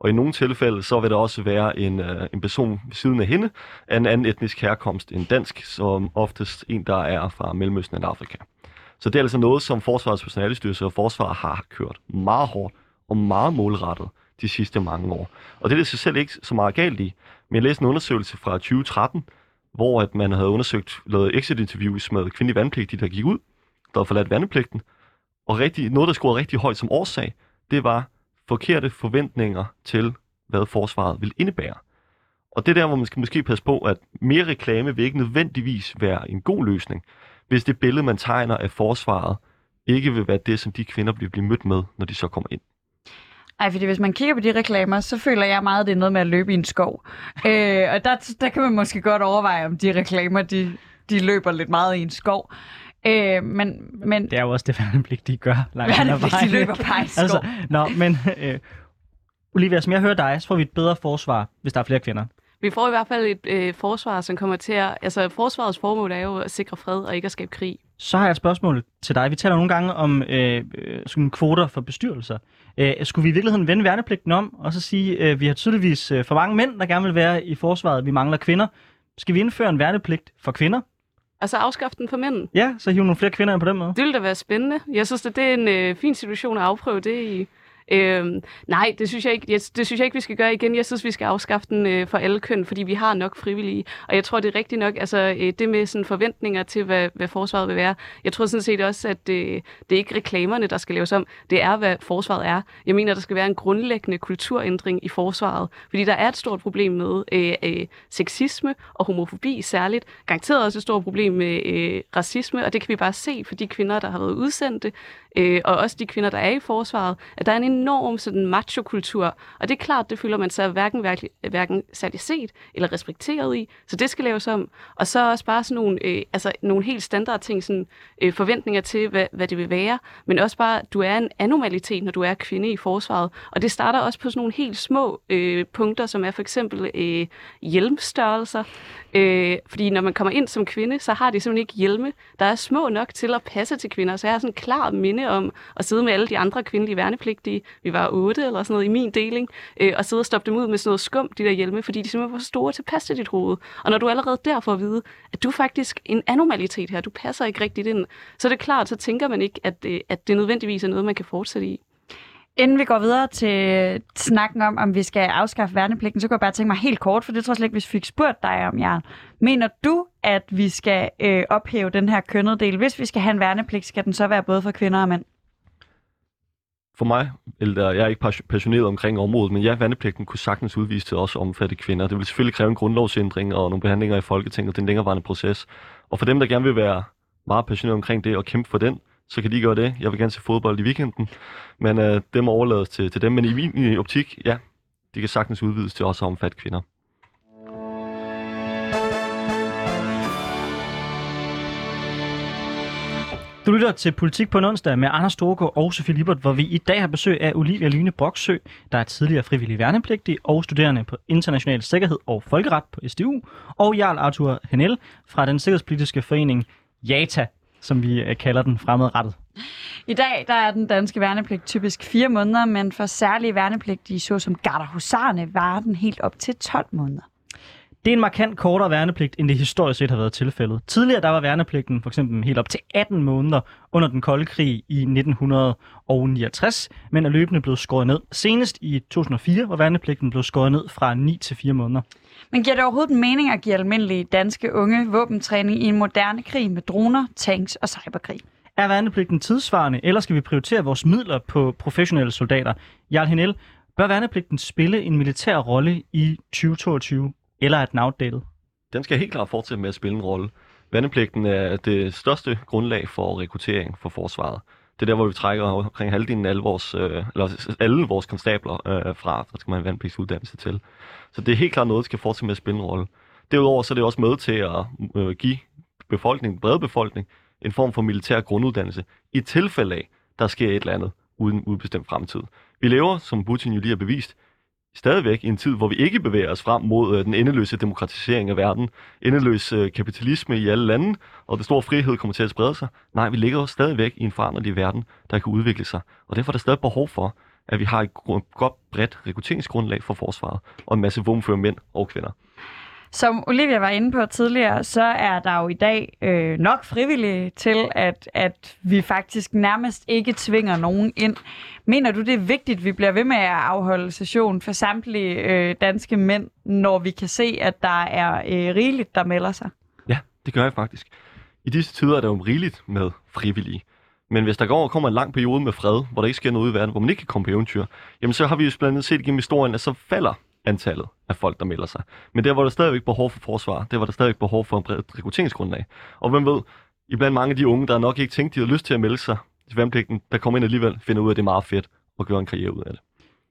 Og i nogle tilfælde, så vil der også være en, øh, en person ved siden af hende, af en anden etnisk herkomst end dansk, som oftest en, der er fra Mellemøsten eller Afrika. Så det er altså noget, som Forsvarets personalestyrelse og Forsvaret har kørt meget hårdt og meget målrettet de sidste mange år. Og det er det sig selv ikke så meget galt i. Men jeg læste en undersøgelse fra 2013, hvor at man havde undersøgt, lavet exit-interviews med kvindelige vandpligtige, der gik ud, der havde forladt vandpligten. Og rigtig, noget, der scorede rigtig højt som årsag, det var forkerte forventninger til, hvad forsvaret vil indebære. Og det er der, hvor man skal måske passe på, at mere reklame vil ikke nødvendigvis være en god løsning, hvis det billede, man tegner af forsvaret, ikke vil være det, som de kvinder bliver blive mødt med, når de så kommer ind. Ej, fordi hvis man kigger på de reklamer, så føler jeg meget, at det er noget med at løbe i en skov. Øh, og der, der kan man måske godt overveje, om de reklamer, de, de løber lidt meget i en skov. Øh, men, men Det er jo også det, (laughs) værnepligtige gør langt hen ad Værnepligtige vejen. løber bare i skov. altså, nå, men øh, Olivia, som jeg hører dig, så får vi et bedre forsvar, hvis der er flere kvinder. Vi får i hvert fald et øh, forsvar, som kommer til at... Altså, forsvarets formål er jo at sikre fred og ikke at skabe krig. Så har jeg et spørgsmål til dig. Vi taler nogle gange om øh, øh, sådan kvoter for bestyrelser. Øh, skulle vi i virkeligheden vende værnepligten om, og så sige, øh, vi har tydeligvis øh, for mange mænd, der gerne vil være i forsvaret, vi mangler kvinder. Skal vi indføre en værnepligt for kvinder? Altså afskaffe den for mænd. Ja, så hive nogle flere kvinder ind på den måde. Det ville da være spændende. Jeg synes, at det er en øh, fin situation at afprøve det i. Øhm, nej, det synes, jeg ikke, jeg, det synes jeg ikke, vi skal gøre igen. Jeg synes, vi skal afskaffe den øh, for alle køn, fordi vi har nok frivillige. Og jeg tror, det er rigtigt nok, altså øh, det med sådan forventninger til, hvad, hvad forsvaret vil være. Jeg tror sådan set også, at øh, det er ikke reklamerne, der skal laves om. Det er, hvad forsvaret er. Jeg mener, der skal være en grundlæggende kulturændring i forsvaret. Fordi der er et stort problem med øh, øh, sexisme og homofobi særligt. Garanteret også et stort problem med øh, racisme, og det kan vi bare se for de kvinder, der har været udsendte, øh, og også de kvinder, der er i forsvaret, at der er en enorm sådan machokultur, og det er klart, det føler man sig hverken, hverken, hverken særlig set eller respekteret i, så det skal laves om. Og så også bare sådan nogle, øh, altså nogle helt standard ting, sådan, øh, forventninger til, hvad, hvad det vil være, men også bare, du er en anomalitet, når du er kvinde i forsvaret, og det starter også på sådan nogle helt små øh, punkter, som er for eksempel øh, hjelmstørrelser, Øh, fordi når man kommer ind som kvinde, så har de simpelthen ikke hjelme, der er små nok til at passe til kvinder. Så jeg har sådan en klar minde om at sidde med alle de andre kvindelige værnepligtige, vi var otte eller sådan noget i min deling, øh, og sidde og stoppe dem ud med sådan noget skum, de der hjelme, fordi de simpelthen var for store til at passe til dit hoved. Og når du allerede der får at vide, at du er faktisk en anormalitet her, du passer ikke rigtigt ind, så er det klart, så tænker man ikke, at, øh, at det nødvendigvis er noget, man kan fortsætte i. Inden vi går videre til snakken om, om vi skal afskaffe værnepligten, så kunne jeg bare tænke mig helt kort, for det tror jeg slet ikke, vi fik spurgt dig om, Jarl. Mener du, at vi skal øh, ophæve den her kønnede del? Hvis vi skal have en værnepligt, skal den så være både for kvinder og mænd? For mig, eller jeg er ikke passioneret omkring området, men ja, vandepligten kunne sagtens udvise til også at omfatte kvinder. Det vil selvfølgelig kræve en grundlovsændring og nogle behandlinger i Folketinget, det er en længerevarende proces. Og for dem, der gerne vil være meget passioneret omkring det og kæmpe for den, så kan de gøre det. Jeg vil gerne se fodbold i weekenden, men øh, det må overlades til, til dem. Men i min optik, ja, de kan sagtens udvides til også at omfatte kvinder. Du lytter til Politik på en onsdag med Anders Storgård og Sofie Libert, hvor vi i dag har besøg af Olivia Lyne Broksø, der er tidligere frivillig værnepligtig og studerende på international sikkerhed og folkeret på SDU, og Jarl Arthur Henel fra den sikkerhedspolitiske forening JATA, som vi øh, kalder den fremadrettet. I dag der er den danske værnepligt typisk fire måneder, men for særlige værnepligtige, såsom gardehusarerne, varer den helt op til 12 måneder. Det er en markant kortere værnepligt, end det historisk set har været tilfældet. Tidligere der var værnepligten for eksempel helt op til 18 måneder under den kolde krig i 1969, men er løbende blevet skåret ned. Senest i 2004 var værnepligten blevet skåret ned fra 9 til 4 måneder. Men giver det overhovedet mening at give almindelige danske unge våbentræning i en moderne krig med droner, tanks og cyberkrig? Er værnepligten tidsvarende, eller skal vi prioritere vores midler på professionelle soldater? Jarl Henel, bør værnepligten spille en militær rolle i 2022, eller er den outdated? Den skal helt klart fortsætte med at spille en rolle. Vandepligten er det største grundlag for rekruttering for forsvaret. Det er der, hvor vi trækker omkring halvdelen af alle vores, øh, eller alle vores konstabler øh, fra. Der skal man have vandpligtsuddannelse til. Så det er helt klart noget, der skal fortsætte med at spille en rolle. Derudover så er det også med til at øh, give befolkningen, den brede befolkning, en form for militær grunduddannelse, i tilfælde af, der sker et eller andet uden udbestemt fremtid. Vi lever, som Putin jo lige har bevist, stadigvæk i en tid, hvor vi ikke bevæger os frem mod øh, den endeløse demokratisering af verden, endeløs øh, kapitalisme i alle lande, og den store frihed kommer til at sprede sig. Nej, vi ligger også stadigvæk i en foranderlig verden, der kan udvikle sig. Og derfor er der stadig behov for, at vi har et godt bredt rekrutteringsgrundlag for forsvaret, og en masse våbenfører mænd og kvinder. Som Olivia var inde på tidligere, så er der jo i dag øh, nok frivillige til, at, at vi faktisk nærmest ikke tvinger nogen ind. Mener du, det er vigtigt, at vi bliver ved med at afholde session for samtlige øh, danske mænd, når vi kan se, at der er øh, rigeligt, der melder sig? Ja, det gør jeg faktisk. I disse tider er der jo rigeligt med frivillige. Men hvis der går kommer en lang periode med fred, hvor der ikke sker noget i verden, hvor man ikke kan komme på eventyr, jamen så har vi jo blandt andet set gennem historien, at så falder antallet af folk, der melder sig. Men der var der stadigvæk behov for forsvar. Der var der stadigvæk behov for en bred rekrutteringsgrundlag. Og hvem ved, iblandt mange af de unge, der nok ikke tænkte, de havde lyst til at melde sig til værnepligten, der kommer ind alligevel, finder ud af, at det er meget fedt og gør en karriere ud af det.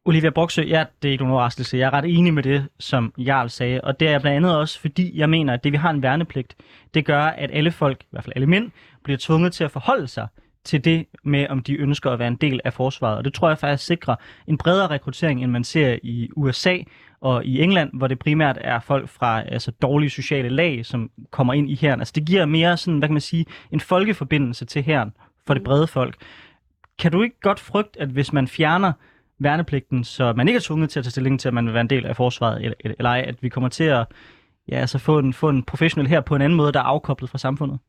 Olivia Broksø, ja, det er ikke nogen overraskelse. Jeg er ret enig med det, som Jarl sagde. Og det er blandt andet også, fordi jeg mener, at det, vi har en værnepligt, det gør, at alle folk, i hvert fald alle mænd, bliver tvunget til at forholde sig til det med, om de ønsker at være en del af forsvaret. Og det tror jeg faktisk sikrer en bredere rekruttering, end man ser i USA og i England, hvor det primært er folk fra altså, dårlige sociale lag, som kommer ind i herren. Altså det giver mere sådan, hvad kan man sige, en folkeforbindelse til herren for det brede folk. Kan du ikke godt frygte, at hvis man fjerner værnepligten, så man ikke er tvunget til at tage stilling til, at man vil være en del af forsvaret, eller, eller ej, at vi kommer til at ja, altså få, en, få en professionel her på en anden måde, der er afkoblet fra samfundet?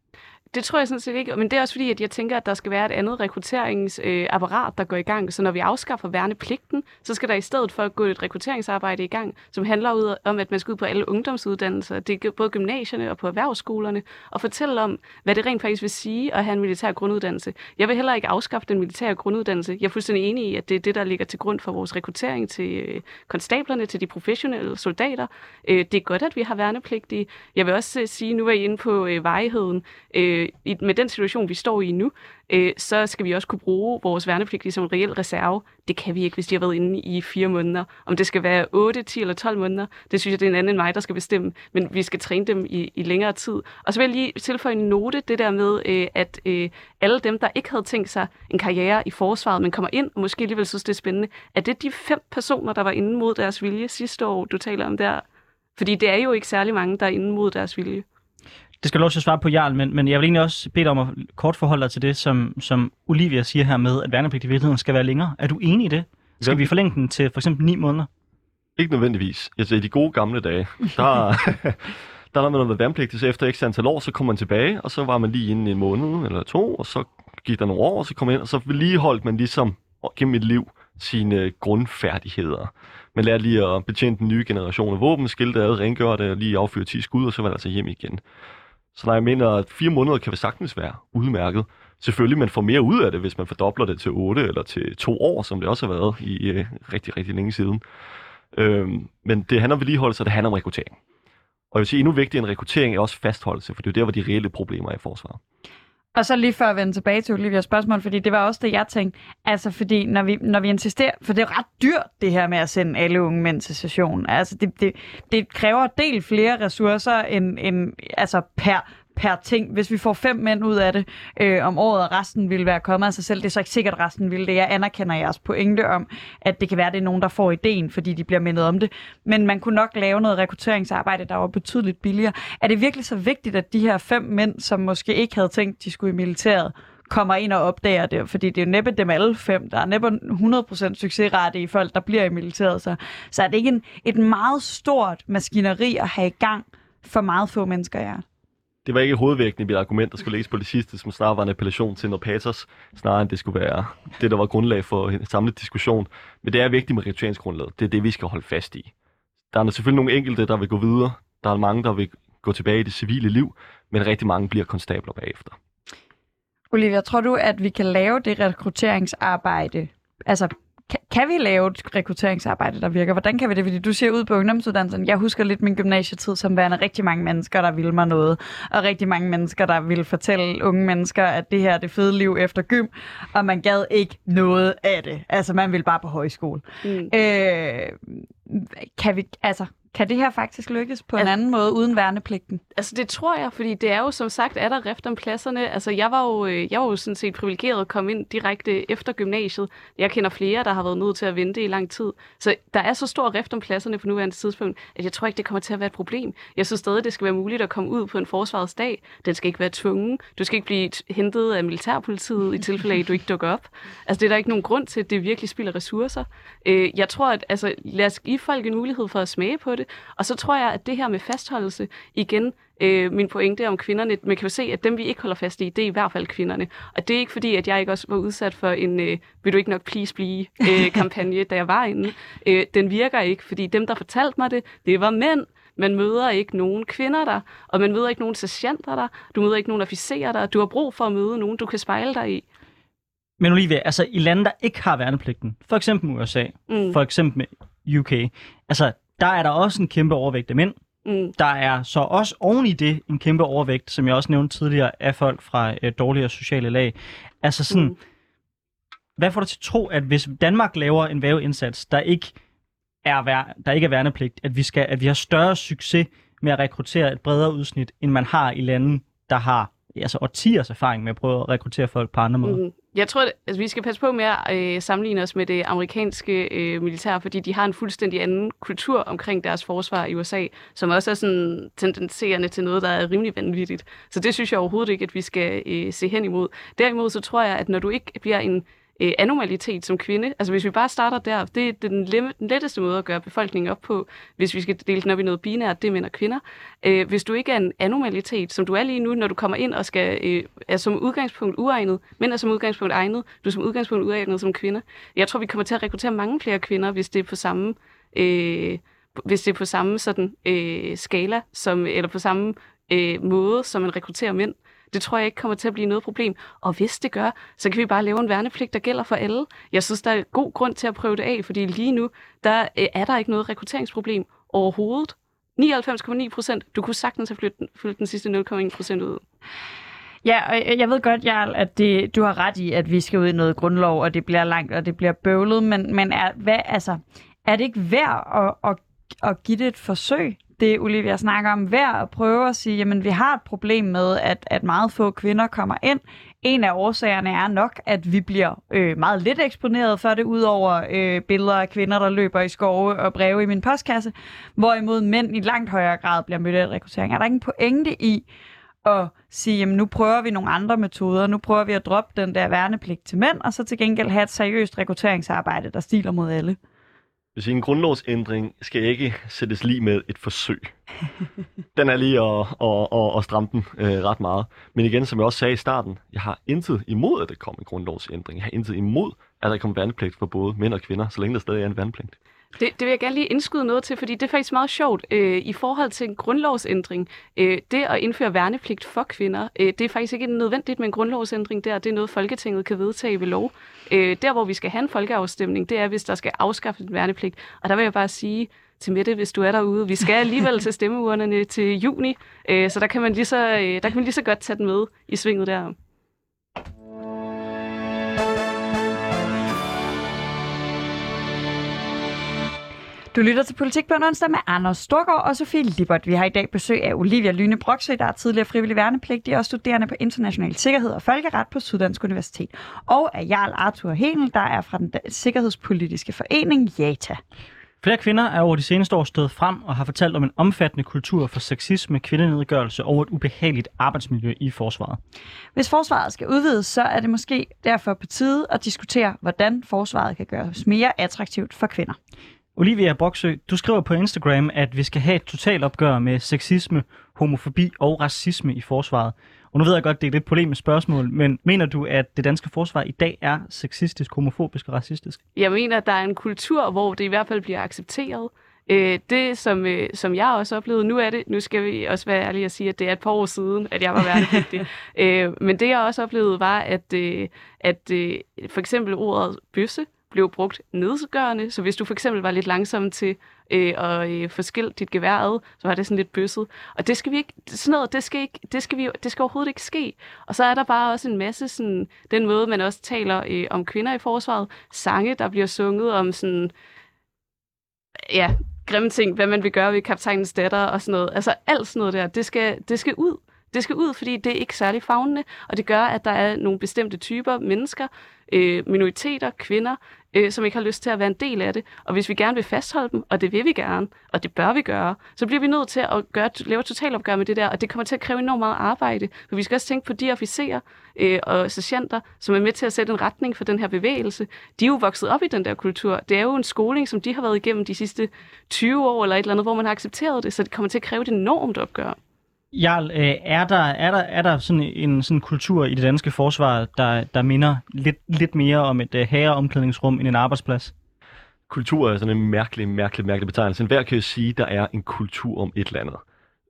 Det tror jeg sådan set ikke, men det er også fordi, at jeg tænker, at der skal være et andet rekrutteringsapparat, øh, der går i gang. Så når vi afskaffer værnepligten, så skal der i stedet for gå et rekrutteringsarbejde i gang, som handler ud om, at man skal ud på alle ungdomsuddannelser, det er både gymnasierne og på erhvervsskolerne, og fortælle om, hvad det rent faktisk vil sige at have en militær grunduddannelse. Jeg vil heller ikke afskaffe den militære grunduddannelse. Jeg er fuldstændig enig i, at det er det, der ligger til grund for vores rekruttering til øh, konstablerne, til de professionelle soldater. Øh, det er godt, at vi har værnepligtige. Jeg vil også sige, nu er I inde på øh, vejheden. Øh, i, med den situation, vi står i nu, øh, så skal vi også kunne bruge vores værnepligtige som en reel reserve. Det kan vi ikke, hvis de har været inde i fire måneder. Om det skal være 8, 10 eller 12 måneder, det synes jeg, det er en anden end mig, der skal bestemme. Men vi skal træne dem i, i længere tid. Og så vil jeg lige tilføje en note, det der med, øh, at øh, alle dem, der ikke havde tænkt sig en karriere i forsvaret, men kommer ind og måske alligevel synes, det er spændende, er det de fem personer, der var inde mod deres vilje sidste år, du taler om der? Fordi det er jo ikke særlig mange, der er inde mod deres vilje. Det skal du lov til at svare på, Jarl, men, men jeg vil egentlig også bede dig om at kort forholde dig til det, som, som Olivia siger her med, at værnepligt i virkeligheden skal være længere. Er du enig i det? Skal ja. vi forlænge den til for eksempel 9 måneder? Ikke nødvendigvis. Altså i de gode gamle dage, der, (laughs) der var man noget værnepligt, så efter ekstra antal år, så kom man tilbage, og så var man lige inde i en måned eller to, og så gik der nogle år, og så kom man ind, og så vedligeholdt man ligesom gennem et liv sine grundfærdigheder. Man lærte lige at betjene den nye generation af våben, skilte ad, rengøre det, lige affyre 10 skud, og så var det altså hjem igen. Så nej, jeg mener, at fire måneder kan sagtens være udmærket. Selvfølgelig, man får mere ud af det, hvis man fordobler det til 8 eller til to år, som det også har været i øh, rigtig, rigtig længe siden. Øhm, men det handler om vedligeholdelse, og det handler om rekruttering. Og jeg vil sige, endnu vigtigere end rekruttering er også fastholdelse, for det er jo der, hvor de reelle problemer er i forsvaret. Og så lige før at vende tilbage til Olivias spørgsmål, fordi det var også det, jeg tænkte. Altså, fordi når vi, når vi insisterer, for det er ret dyrt, det her med at sende alle unge mænd til session. Altså, det, det, det kræver del flere ressourcer end, end altså per per ting. Hvis vi får fem mænd ud af det øh, om året, og resten vil være kommet af sig selv, det er så ikke sikkert, at resten vil det. Jeg anerkender jeres pointe om, at det kan være, at det er nogen, der får ideen, fordi de bliver mindet om det. Men man kunne nok lave noget rekrutteringsarbejde, der var betydeligt billigere. Er det virkelig så vigtigt, at de her fem mænd, som måske ikke havde tænkt, de skulle i militæret, kommer ind og opdager det, fordi det er jo næppe dem alle fem. Der er næppe 100% succesrate i folk, der bliver i militæret. Så, så er det ikke en, et meget stort maskineri at have i gang for meget få mennesker, ja det var ikke hovedvægten i mit argument, der skulle lægges på det sidste, som snarere var en appellation til noget patos, snarere end det skulle være det, der var grundlag for en samlet diskussion. Men det er vigtigt med rekrutteringsgrundlaget. Det er det, vi skal holde fast i. Der er selvfølgelig nogle enkelte, der vil gå videre. Der er mange, der vil gå tilbage i det civile liv, men rigtig mange bliver konstabler bagefter. Olivia, tror du, at vi kan lave det rekrutteringsarbejde? Altså, kan, kan vi lave et rekrutteringsarbejde, der virker? Hvordan kan vi det? Fordi du siger ud på ungdomsuddannelsen, jeg husker lidt min gymnasietid som værende rigtig mange mennesker, der ville mig noget, og rigtig mange mennesker, der ville fortælle unge mennesker, at det her er det fede liv efter gym, og man gad ikke noget af det. Altså, man ville bare på højskole. Mm. Øh, kan vi, altså, kan det her faktisk lykkes på en Altså- anden måde uden værnepligten? Altså det tror jeg, fordi det er jo som sagt, er der rift om pladserne. Altså jeg var jo, øh, jeg var jo sådan set privilegeret at komme ind direkte efter gymnasiet. Jeg kender flere, der har været nødt til at vente i lang tid. Så der er så stor rift om pladserne på nuværende tidspunkt, at jeg tror ikke, det kommer til at være et problem. Jeg synes stadig, det skal være muligt at komme ud på en forsvarets dag. Den skal ikke være tvungen. Du skal ikke blive hentet af militærpolitiet i tilfælde af, at du ikke dukker op. Altså det er der ikke nogen grund til. Det er virkelig spild af ressourcer. Øh, jeg tror, at altså, lad os give folk en mulighed for at smage på det. Og så tror jeg, at det her med fastholdelse, igen, øh, min pointe om kvinderne, man kan jo se, at dem vi ikke holder fast i, det er i hvert fald kvinderne. Og det er ikke fordi, at jeg ikke også var udsat for en øh, vil du ikke nok please blive øh, (laughs) kampagne, da jeg var inde. Øh, den virker ikke, fordi dem, der fortalte mig det, det var mænd. Man møder ikke nogen kvinder der, og man møder ikke nogen sergeanter der, du møder ikke nogen officerer der, du har brug for at møde nogen, du kan spejle dig i. Men Olivia, altså i lande, der ikke har værnepligten, for eksempel USA, Mm. for eksempel UK, altså der er der også en kæmpe overvægt af mænd. Mm. Der er så også oven i det en kæmpe overvægt, som jeg også nævnte tidligere, af folk fra øh, dårligere sociale lag. Altså sådan, Mm. hvad får dig til at tro, at hvis Danmark laver en væveindsats, der ikke er, vær- der ikke er værnepligt, at vi, skal, at vi har større succes med at rekruttere et bredere udsnit, end man har i lande, der har altså årtiers erfaring med at prøve at rekruttere folk på andre måder. Mm. Jeg tror, at altså, vi skal passe på med at øh, sammenligne os med det amerikanske øh, militær, fordi de har en fuldstændig anden kultur omkring deres forsvar i USA, som også er sådan tendenserende til noget, der er rimelig vanvittigt. Så det synes jeg overhovedet ikke, at vi skal øh, se hen imod. Derimod så tror jeg, at når du ikke bliver en øh, anormalitet som kvinde, altså hvis vi bare starter der, det er den, den letteste måde at gøre befolkningen op på, hvis vi skal dele den op i noget binært, det er mænd og kvinder. Øh, hvis du ikke er en anomalitet, som du er lige nu, når du kommer ind og skal, øh, er som udgangspunkt uegnet, mænd er som udgangspunkt egnet, du er som udgangspunkt uegnet som kvinde. Jeg tror, vi kommer til at rekruttere mange flere kvinder, hvis det er på samme, øh, hvis det er på samme sådan, øh, skala, som, eller på samme øh, måde, som man rekrutterer mænd. Det tror jeg ikke kommer til at blive noget problem. Og hvis det gør, så kan vi bare lave en værnepligt, der gælder for alle. Jeg synes, der er god grund til at prøve det af, fordi lige nu, der øh, er der ikke noget rekrutteringsproblem overhovedet. 99,9 procent. Du kunne sagtens have flyttet, flyttet den sidste 0,1 procent ud. Ja, og jeg- jeg ved godt, Jarl, at det, du har ret i, at vi skal ud i noget grundlov, og det bliver langt, og det bliver bøvlet, men, men er, hvad, altså, er det ikke værd at, at, at give det et forsøg? Det Olivia snakker om, værd at prøve at sige, jamen vi har et problem med, at, at meget få kvinder kommer ind. En af årsagerne er nok, at vi bliver øh, meget lidt eksponeret for det, udover øh, billeder af kvinder, der løber i skove og breve i min postkasse, hvorimod mænd i langt højere grad bliver mødt af rekruttering. Er der ikke en pointe i, at sige, jamen nu prøver vi nogle andre metoder, nu prøver vi at droppe den der værnepligt til mænd, og så til gengæld have et seriøst rekrutteringsarbejde, der stiler mod alle vil sige, en grundlovsændring skal ikke sættes lige med et forsøg. Den er lige at, at, at, at stramme den øh, ret meget. Men igen, som jeg også sagde i starten, jeg har intet imod, at der kommer en grundlovsændring. Jeg har intet imod, at der kommer værnepligt for både mænd og kvinder, så længe der stadig er en værnepligt. Det, det vil jeg gerne lige indskyde noget til, fordi det er faktisk meget sjovt. Øh, I forhold til en grundlovsændring, øh, det at indføre værnepligt for kvinder, øh, det er faktisk ikke nødvendigt med en grundlovsændring der. Det er noget, Folketinget kan vedtage ved lov. Øh, der, hvor vi skal have en folkeafstemning, det er, hvis der skal afskaffes en værnepligt. Og der vil jeg bare sige til Mette, hvis du er derude, vi skal alligevel (laughs) til stemmeurnerne til juni, øh, så der kan, man lige så, øh, der kan man lige så godt tage den med i svinget der. Du lytter til Politik på en onsdag med Anders Storgård og Sofie Libert. Vi har i dag besøg af Olivia Lyne Broksø, der er tidligere frivillig værnepligtig og studerende på international sikkerhed og folkeret på Syddansk Universitet. Og af Jarl Arthur Henel, der er fra den sikkerhedspolitiske forening JATA. Flere kvinder er over de seneste år stået frem og har fortalt om en omfattende kultur for sexisme, kvindenedgørelse og et ubehageligt arbejdsmiljø i forsvaret. Hvis forsvaret skal udvides, så er det måske derfor på tide at diskutere, hvordan forsvaret kan gøres mere attraktivt for kvinder. Olivia Broksø, du skriver på Instagram, at vi skal have et totalopgør med sexisme, homofobi og racisme i forsvaret. Og nu ved jeg godt, det er et lidt polemisk spørgsmål, men mener du, at det danske forsvar i dag er sexistisk, homofobisk og racistisk? Jeg mener, at der er en kultur, hvor det i hvert fald bliver accepteret. Øh, det, som, øh, som jeg også oplevede, nu er det, nu skal vi også være ærlige og sige, at det er et par år siden, at jeg var værnepligtig. (laughs) øh, men det, jeg også oplevede, var, at, øh, at øh, for eksempel ordet bøsse blev brugt nedgørende. Så hvis du for eksempel var lidt langsom til øh, at øh, få skilt dit gevær ad, så var det sådan lidt bøsset. Og det skal vi ikke, sådan noget, det skal, ikke, det skal, vi, det skal overhovedet ikke ske. Og så er der bare også en masse sådan, den måde, man også taler øh, om kvinder i forsvaret. Sange, der bliver sunget om sådan, ja, grimme ting, hvad man vil gøre ved kaptajnens datter og sådan noget. Altså alt sådan noget der, det skal, det skal ud. Det skal ud, fordi det er ikke særlig fagnende, og det gør, at der er nogle bestemte typer mennesker, øh, minoriteter, kvinder, øh, som ikke har lyst til at være en del af det. Og hvis vi gerne vil fastholde dem, og det vil vi gerne, og det bør vi gøre, så bliver vi nødt til at gøre, lave totalopgør med det der, og det kommer til at kræve enormt meget arbejde. For vi skal også tænke på de officerer øh, og sergeanter, som er med til at sætte en retning for den her bevægelse. De er jo vokset op i den der kultur. Det er jo en skoling, som de har været igennem de sidste 20 år, eller et eller andet, hvor man har accepteret det, så det kommer til at kræve et enormt opgør. Jarl, øh, er, der, er, der, er der sådan en sådan kultur i det danske forsvar, der, der minder lidt, lidt mere om et øh, herreomklædningsrum end en arbejdsplads? Kultur er sådan en mærkelig, mærkelig, mærkelig betegnelse. Hver kan jo sige, der er en kultur om et eller andet.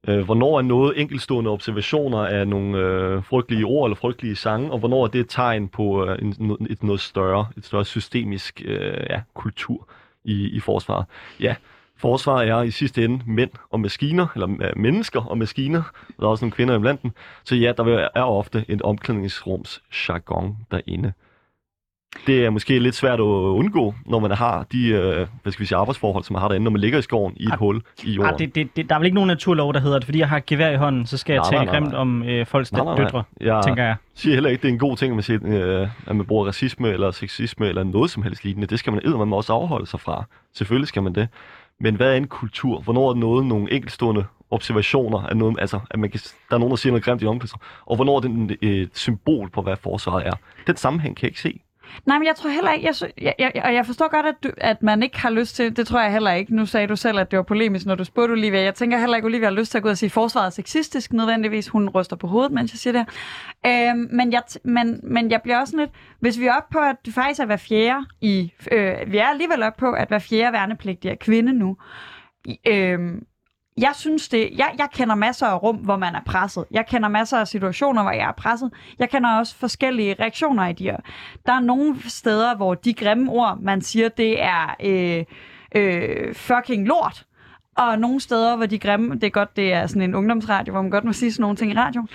Øh, hvornår er noget enkeltstående observationer af nogle øh, frygtelige ord eller frygtelige sange, og hvornår er det et tegn på øh, en, et noget større, et større systemisk øh, ja, kultur i, i forsvaret? Ja, Forsvaret er i sidste ende mænd og maskiner, eller mennesker og maskiner. Der er også nogle kvinder iblandt dem. Så ja, der er ofte et omklædningsrums jargon derinde. Det er måske lidt svært at undgå, når man har de øh, hvad skal vi sige, arbejdsforhold, som man har derinde, når man ligger i skoven i et ah, hul i jorden. Ah, det, det, det, der er vel ikke nogen naturlov, der hedder at fordi jeg har gevær i hånden, så skal jeg nej, tale nej, grimt om øh, folks nej, nej, nej. døtre, jeg tænker jeg. siger heller ikke, det er en god ting, at man, siger, øh, at man bruger racisme eller sexisme eller noget som helst lignende. Det skal man man også afholde sig fra. Selvfølgelig skal man det. Men hvad er en kultur? Hvornår er noget nogle enkeltstående observationer af noget, altså at man kan, der er nogen, der siger noget grimt i omklædningsrum, og hvornår er det øh, et symbol på, hvad forsvaret er? Den sammenhæng kan jeg ikke se. Nej, men jeg tror heller ikke, jeg, jeg, jeg, og jeg forstår godt, at, du, at man ikke har lyst til, det tror jeg heller ikke, nu sagde du selv, at det var polemisk, når du spurgte Olivia, jeg tænker heller ikke, Olivia har lyst til at gå ud og sige, at forsvaret er sexistisk nødvendigvis, hun ryster på hovedet, mens jeg siger det. Øhm, men, jeg, men, men jeg bliver også lidt, hvis vi er oppe på, at det faktisk er hver fjerde i, øh, vi er alligevel oppe på, at hver fjerde værnepligtig er kvinde nu, øhm, jeg synes det, jeg, jeg kender masser af rum, hvor man er presset. Jeg kender masser af situationer, hvor jeg er presset. Jeg kender også forskellige reaktioner i de her. Der er nogle steder, hvor de grimme ord, man siger, det er øh, øh, fucking lort. Og nogle steder, hvor de grimme, det er godt, det er sådan en ungdomsradio, hvor man godt må sige sådan nogle ting i radioen.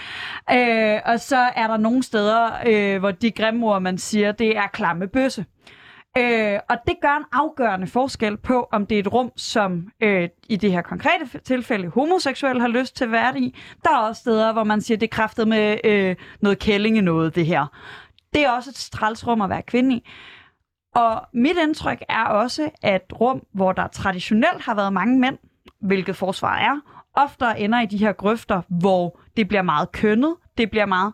Øh, og så er der nogle steder, øh, hvor de grimme ord, man siger, det er klamme bøsse. Øh, Øh, og det gør en afgørende forskel på, om det er et rum, som øh, i det her konkrete tilfælde homoseksuel har lyst til at være i. Der er også steder, hvor man siger, det er kræftet med øh, noget kællinge noget, det her. Det er også et strælsrum at være kvinde i. Og mit indtryk er også, at rum, hvor der traditionelt har været mange mænd, hvilket forsvar er, ofte ender i de her grøfter, hvor det bliver meget kønnet, det bliver meget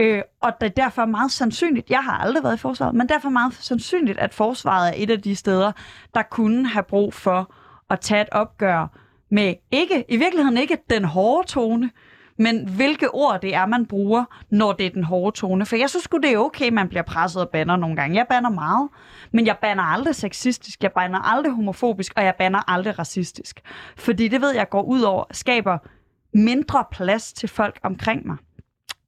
Øh, og det er derfor meget sandsynligt, jeg har aldrig været i forsvaret, men derfor meget sandsynligt, at forsvaret er et af de steder, der kunne have brug for at tage et opgør med ikke, i virkeligheden ikke den hårde tone, men hvilke ord det er, man bruger, når det er den hårde tone. For jeg synes det er okay, man bliver presset og banner nogle gange. Jeg banner meget, men jeg banner aldrig sexistisk, jeg banner aldrig homofobisk, og jeg banner aldrig racistisk. Fordi det ved jeg går ud over, skaber mindre plads til folk omkring mig.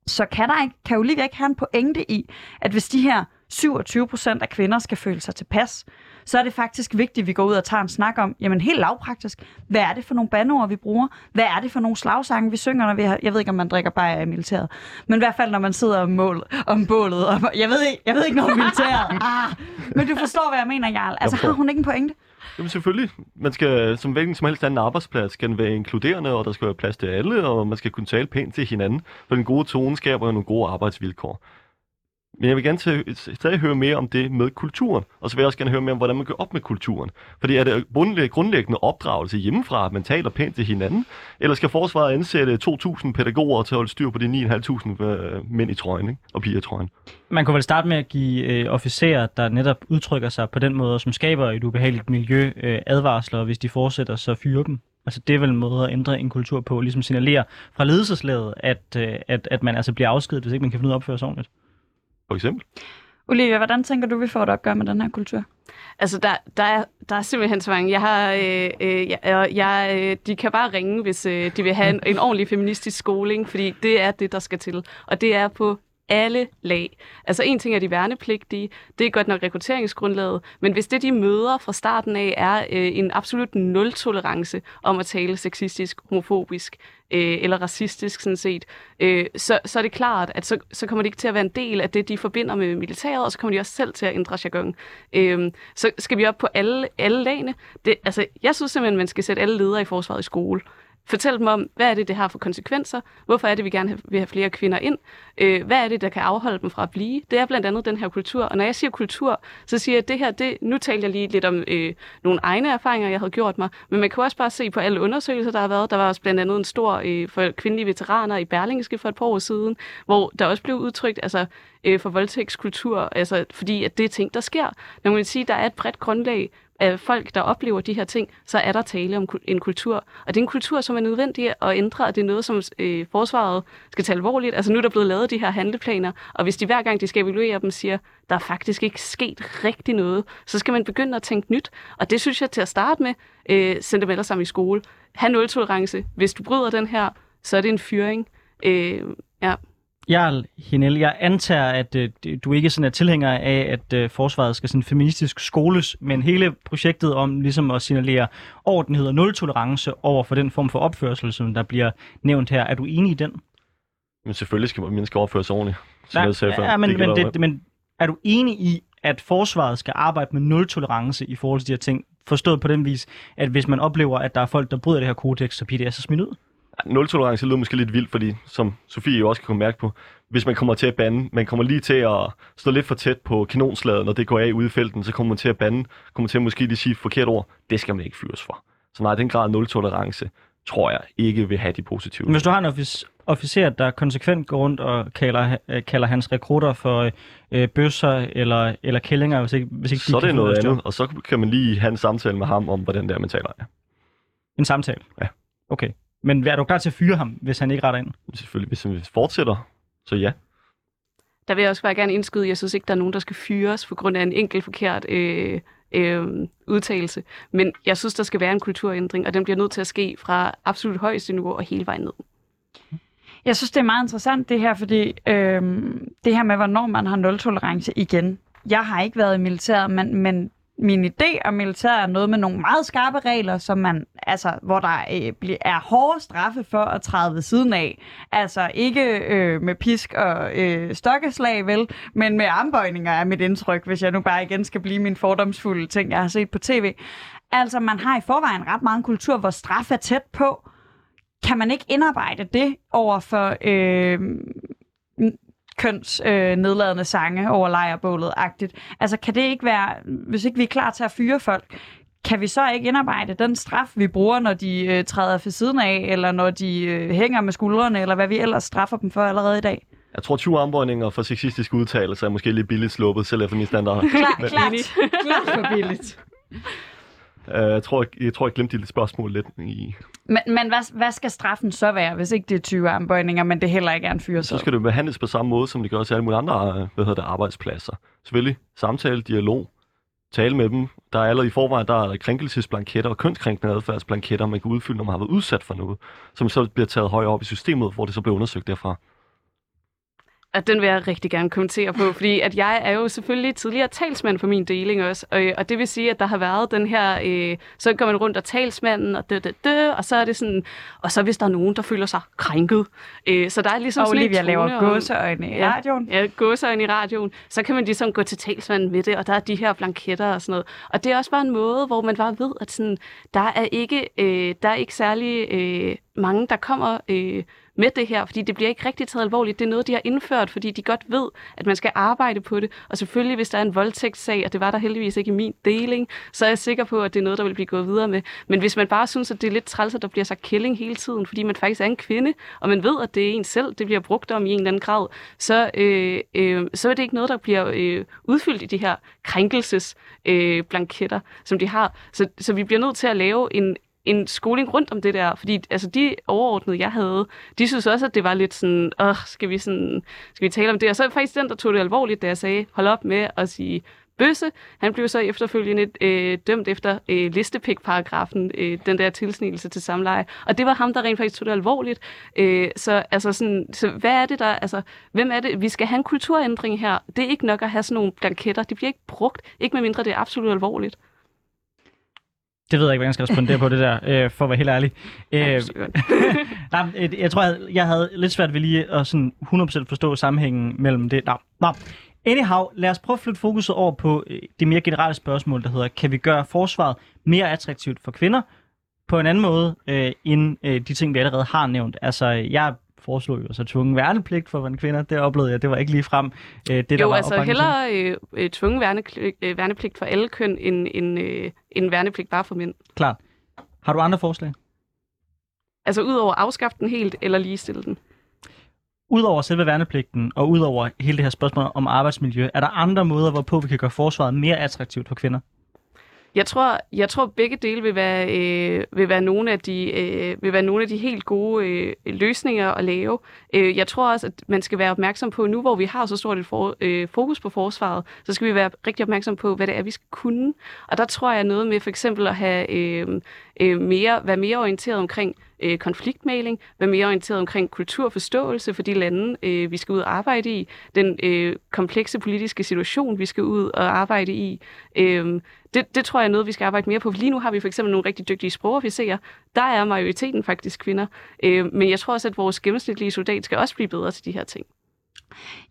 Så kan, der ikke, kan Olivia ikke have en pointe i, at hvis de her 27 procent af kvinder skal føle sig tilpas, så er det faktisk vigtigt, at vi går ud og tager en snak om, jamen helt lavpraktisk, hvad er det for nogle bandeord, vi bruger? Hvad er det for nogle slagsange, vi synger, når vi har, jeg ved ikke, om man drikker bare i militæret, men i hvert fald, når man sidder om, mål, om bålet, og, jeg, ved ikke, jeg ved ikke noget om militæret, ah, (laughs) men du forstår, hvad jeg mener, Jarl. Altså, har hun ikke en pointe? Jamen selvfølgelig. Man skal, som hvilken som helst anden arbejdsplads, skal den være inkluderende, og der skal være plads til alle, og man skal kunne tale pænt til hinanden. For den gode tone skaber nogle gode arbejdsvilkår. Men jeg vil gerne stadig høre mere om det med kulturen, og så vil jeg også gerne høre mere om, hvordan man gør op med kulturen. Fordi er det grundlæggende opdragelse hjemmefra, at man taler pænt til hinanden, eller skal forsvaret ansætte 2.000 pædagoger til at holde styr på de 9.500 øh, mænd i trøjen ikke? og piger i trøjen? Man kunne vel starte med at give øh, officerer, der netop udtrykker sig på den måde, som skaber et ubehageligt miljø, øh, advarsler, hvis de fortsætter, så fyre dem. Altså det er vel en måde at ændre en kultur på, ligesom signalere fra ledelseslaget, at, øh, at, at man altså bliver afskedet, hvis ikke man kan finde ud af at opføre sig ordentligt for eksempel. Olivia, hvordan tænker du, vi får et opgør med den her kultur? Altså, der, der, er, der er simpelthen så mange. Jeg har, øh, øh, jeg, jeg, øh, de kan bare ringe, hvis øh, de vil have en, en ordentlig feministisk skoling, fordi det er det, der skal til. Og det er på alle lag. Altså en ting er de værnepligtige, det er godt nok rekrutteringsgrundlaget, men hvis det de møder fra starten af er øh, en absolut nul-tolerance om at tale sexistisk, homofobisk øh, eller racistisk sådan set, øh, så, så er det klart, at så, så kommer de ikke til at være en del af det, de forbinder med militæret, og så kommer de også selv til at ændre jargon. Øh, så skal vi op på alle, alle lagene. Det, altså, jeg synes simpelthen, man skal sætte alle ledere i forsvaret i skole. Fortæl dem om, hvad er det, det har for konsekvenser? Hvorfor er det, vi gerne vil have flere kvinder ind? Øh, hvad er det, der kan afholde dem fra at blive? Det er blandt andet den her kultur. Og når jeg siger kultur, så siger jeg, at det her, det, nu talte jeg lige lidt om øh, nogle egne erfaringer, jeg havde gjort mig, men man kan også bare se på alle undersøgelser, der har været. Der var også blandt andet en stor øh, for kvindelige veteraner i Berlingske for et par år siden, hvor der også blev udtrykt, altså øh, for voldtægtskultur, altså fordi at det er ting, der sker. Når man sige, at der er et bredt grundlag af folk, der oplever de her ting, så er der tale om en kultur. Og det er en kultur, som er nødvendig at ændre, og det er noget, som øh, forsvaret skal tage alvorligt. Altså nu er der blevet lavet de her handleplaner, og hvis de hver gang, de skal evaluere dem, siger, der er faktisk ikke sket rigtig noget, så skal man begynde at tænke nyt. Og det synes jeg til at starte med, øh, send dem alle sammen i skole. Ha' nul-tolerance. Hvis du bryder den her, så er det en fyring. Øh, ja. Jarl Hinel, jeg antager, at øh, du ikke sådan er tilhænger af, at øh, forsvaret skal sådan feministisk skoles, men hele projektet om ligesom at signalere ordenhed og nul-tolerance over for den form for opførsel, som der bliver nævnt her. Er du enig i den? Men selvfølgelig skal mennesker opføre sig ordentligt. Som Nej, jeg ja, men, Det men, det, men er du enig i, at forsvaret skal arbejde med nul-tolerance i forhold til de her ting? Forstået på den vis, at hvis man oplever, at der er folk, der bryder det her kodex, så bliver det altså smidt ud? Nul-tolerance lyder måske lidt vildt, fordi som Sofie jo også kan mærke på, hvis man kommer til at bande, man kommer lige til at stå lidt for tæt på kanonslaget, når det går af ude i felten, så kommer man til at bande, kommer til at måske lige sige et forkert ord. Det skal man ikke fyres for. Så nej, den grad nul-tolerance tror jeg ikke vil have de positive. Hvis du har en offic- officer, der konsekvent går rundt og kalder, øh, kalder hans rekrutter for øh, bøsser eller, eller kællinger, hvis ikke, hvis ikke så er de det kan noget andet, og så kan man lige have en samtale med ham om, hvordan det er, man taler. Ja. En samtale? Ja. Okay. Men er du klar til at fyre ham, hvis han ikke retter ind? Selvfølgelig, hvis han fortsætter, så ja. Der vil jeg også bare gerne indskyde, jeg synes ikke, der er nogen, der skal fyres på grund af en enkelt forkert øh, øh, udtalelse. Men jeg synes, der skal være en kulturændring, og den bliver nødt til at ske fra absolut højeste niveau og hele vejen ned. Jeg synes, det er meget interessant det her, fordi øh, det her med, hvornår man har nul-tolerance igen. Jeg har ikke været i militæret, men, men min idé om militæret er noget med nogle meget skarpe regler, som man, altså, hvor der øh, er hårde straffe for at træde ved siden af. Altså ikke øh, med pisk og øh, stokkeslag, vel, men med armbøjninger er mit indtryk, hvis jeg nu bare igen skal blive min fordomsfulde ting, jeg har set på tv. Altså, man har i forvejen ret meget en kultur, hvor straf er tæt på. Kan man ikke indarbejde det over for øh, køns øh, nedladende sange over lejrbålet-agtigt? Altså, kan det ikke være, hvis ikke vi er klar til at fyre folk, kan vi så ikke indarbejde den straf, vi bruger, når de øh, træder for siden af, eller når de øh, hænger med skuldrene, eller hvad vi ellers straffer dem for allerede i dag? Jeg tror, 20 armbøjninger for sexistiske udtalelser er måske lidt billigt sluppet, selv efter min standard. Klar, Men, klart, klart for billigt. (laughs) øh, jeg, tror, jeg, jeg tror, jeg glemte dit spørgsmål lidt i... Men, men hvad, hvad skal straffen så være, hvis ikke det er 20 armbøjninger, men det heller ikke er en fyr Så skal det behandles på samme måde, som det gør til alle mulige andre hvad hedder det, arbejdspladser. Selvfølgelig samtale, dialog, tale med dem. Der er allerede i forvejen, der er krænkelsesblanketter og kønskrænkende adfærdsblanketter, man kan udfylde, når man har været udsat for noget, som så bliver taget højere op i systemet, hvor det så bliver undersøgt derfra. At den vil jeg rigtig gerne kommentere på, fordi at jeg er jo selvfølgelig tidligere talsmand for min deling også, og, og det vil sige, at der har været den her, øh, så går man rundt og talsmanden, og dø, dø, dø, og så er det sådan, og så hvis der er nogen, der føler sig krænket. Øh, så der er ligesom Og sådan Olivia laver gåseøjne i Ja. radioen. Ja, gåsøjne i radioen, så kan man ligesom gå til talsmanden med det, og der er de her blanketter og sådan noget. Og det er også bare en måde, hvor man bare ved, at sådan, der er ikke, øh, der er ikke særlig øh, mange, der kommer øh, med det her, fordi det bliver ikke rigtig taget alvorligt. Det er noget, de har indført, fordi de godt ved, at man skal arbejde på det. Og selvfølgelig, hvis der er en voldtægtssag, og det var der heldigvis ikke i min deling, så er jeg sikker på, at det er noget, der vil blive gået videre med. Men hvis man bare synes, at det er lidt træls, at der bliver sagt killing hele tiden, fordi man faktisk er en kvinde, og man ved, at det er en selv, det bliver brugt om i en eller anden grad, så, øh, øh, så er det ikke noget, der bliver øh, udfyldt i de her krænkelsesblanketter, øh, blanketter, som de har. Så, så vi bliver nødt til at lave en, en skoling rundt om det der, fordi altså, de overordnede, jeg havde, de synes også, at det var lidt sådan, åh, skal vi, sådan, skal vi tale om det? Og så er faktisk den, der tog det alvorligt, da jeg sagde, hold op med at sige bøsse. Han blev så efterfølgende øh, dømt efter øh, listepik-paragrafen, øh, den der tilsnigelse til samleje. Og det var ham, der rent faktisk tog det alvorligt. Øh, så, altså sådan, så hvad er det der, altså, hvem er det? Vi skal have en kulturændring her. Det er ikke nok at have sådan nogle blanketter. De bliver ikke brugt, ikke medmindre det er absolut alvorligt. Det ved jeg ikke, hvordan jeg skal respondere på det der, (laughs) øh, for at være helt ærlig. Øh, (laughs) nej, øh, jeg tror, jeg, jeg havde lidt svært ved lige at sådan 100% forstå sammenhængen mellem det. Nå, nå. Anyhow, lad os prøve at flytte fokuset over på øh, det mere generelle spørgsmål, der hedder, kan vi gøre forsvaret mere attraktivt for kvinder på en anden måde, øh, end øh, de ting, vi allerede har nævnt? Altså, jeg foreslog jo så tvungen værnepligt for en kvinder. Det oplevede jeg, det var ikke lige frem øh, det, der Jo, var altså hellere øh, øh, tvungen værnepligt, øh, værnepligt for alle køn, end, end, øh, end værnepligt bare for mænd. Klart. Har du andre forslag? Altså udover at afskaffe den helt, eller ligestille den. Udover selve værnepligten, og udover hele det her spørgsmål om arbejdsmiljø, er der andre måder, hvorpå vi kan gøre forsvaret mere attraktivt for kvinder? Jeg tror, jeg tror begge dele vil være, øh, vil være nogle af de øh, vil være nogle af de helt gode øh, løsninger at lave. Øh, jeg tror også, at man skal være opmærksom på nu, hvor vi har så stort et for, øh, fokus på forsvaret, så skal vi være rigtig opmærksom på, hvad det er, vi skal kunne. Og der tror jeg noget med for eksempel at have øh, øh, mere, være mere orienteret omkring øh, konfliktmaling, være mere orienteret omkring kulturforståelse for de lande, øh, vi skal ud og arbejde i, den øh, komplekse politiske situation, vi skal ud og arbejde i. Øh, det, det tror jeg er noget, vi skal arbejde mere på. Lige nu har vi for eksempel nogle rigtig dygtige sprogofficerer. Der er majoriteten faktisk kvinder. Øh, men jeg tror også, at vores gennemsnitlige soldat skal også blive bedre til de her ting.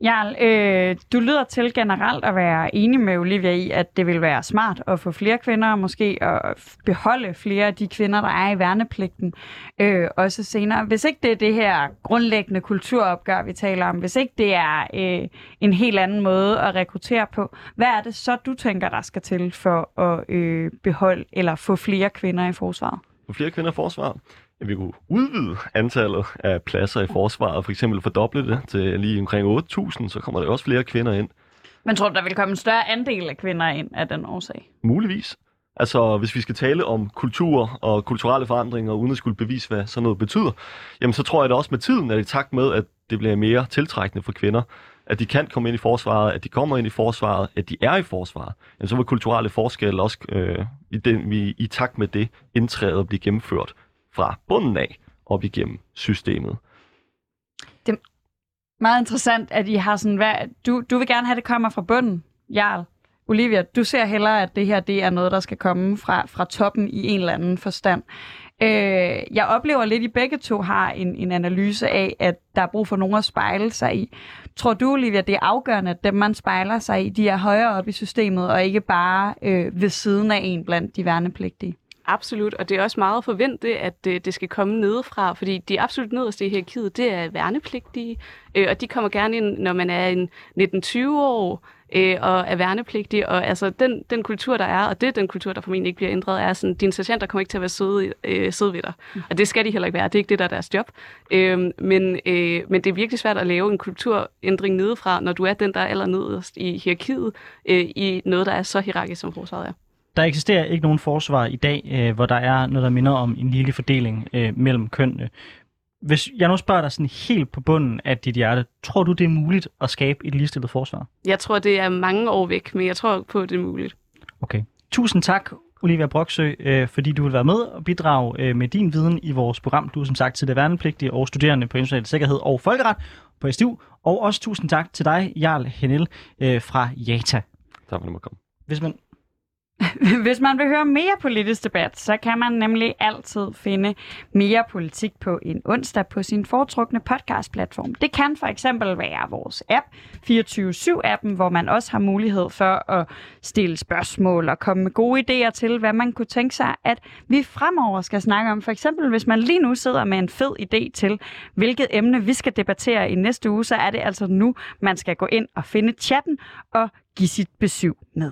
Jarl, øh, du lyder til generelt at være enig med Olivia i, at det vil være smart at få flere kvinder, og måske at beholde flere af de kvinder, der er i værnepligten, øh, også senere. Hvis ikke det er det her grundlæggende kulturopgør, vi taler om, hvis ikke det er øh, en helt anden måde at rekruttere på, hvad er det så, du tænker, der skal til for at øh, beholde eller få flere kvinder i forsvaret? Få flere kvinder i forsvaret at vi kunne udvide antallet af pladser i forsvaret, for eksempel fordoble det til lige omkring 8.000, så kommer der også flere kvinder ind. Men tror du, der vil komme en større andel af kvinder ind af den årsag? Muligvis. Altså, hvis vi skal tale om kultur og kulturelle forandringer, uden at skulle bevise, hvad sådan noget betyder, jamen så tror jeg da også med tiden, at i takt med, at det bliver mere tiltrækkende for kvinder, at de kan komme ind i forsvaret, at de kommer ind i forsvaret, at de er i forsvaret, jamen så vil kulturelle forskelle også øh, i, den, vi, i takt med det indtræde og blive gennemført fra bunden af op igennem systemet. Det er Meget interessant, at I har sådan, hvad, du, du vil gerne have, at det kommer fra bunden, Jarl. Olivia, du ser hellere, at det her det er noget, der skal komme fra, fra toppen i en eller anden forstand. Øh, jeg oplever lidt, at I begge to har en, en analyse af, at der er brug for nogen at spejle sig i. Tror du, Olivia, det er afgørende, at dem, man spejler sig i, de er højere op i systemet, og ikke bare øh, ved siden af en blandt de værnepligtige? Absolut, og det er også meget forventet, at det skal komme nedefra, fordi de absolut nederste i hierarkiet, det er værnepligtige, øh, og de kommer gerne ind, når man er en 19-20 år, øh, og er værnepligtig, og altså den, den kultur, der er, og det er den kultur, der formentlig ikke bliver ændret, er sådan, dine sergeanter kommer ikke til at være søde, øh, søde ved dig. Og det skal de heller ikke være, det er ikke det, der er deres job. Øh, men, øh, men det er virkelig svært at lave en kulturændring nedefra, når du er den, der er allernederst i hierarkiet, øh, i noget, der er så hierarkisk, som forsvaret er. Der eksisterer ikke nogen forsvar i dag, øh, hvor der er noget, der minder om en lille fordeling øh, mellem kønnene. Hvis jeg nu spørger dig sådan helt på bunden af dit hjerte, tror du, det er muligt at skabe et ligestillet forsvar? Jeg tror, det er mange år væk, men jeg tror på, at det er muligt. Okay. Tusind tak, Olivia Broksø, øh, fordi du vil være med og bidrage øh, med din viden i vores program. Du er som sagt til det værnepligtige og studerende på international sikkerhed og folkeret på STU. Og også tusind tak til dig, Jarl Henel øh, fra JATA. Tak for, at du komme. Hvis man (laughs) Hvis man vil høre mere politisk debat, så kan man nemlig altid finde mere politik på en onsdag på sin foretrukne podcastplatform. Det kan for eksempel være vores app, 24-7-appen, hvor man også har mulighed for at stille spørgsmål og komme med gode idéer til, hvad man kunne tænke sig, at vi fremover skal snakke om. For eksempel, hvis man lige nu sidder med en fed idé til, hvilket emne vi skal debattere i næste uge, så er det altså nu, man skal gå ind og finde chatten og give sit besøg med.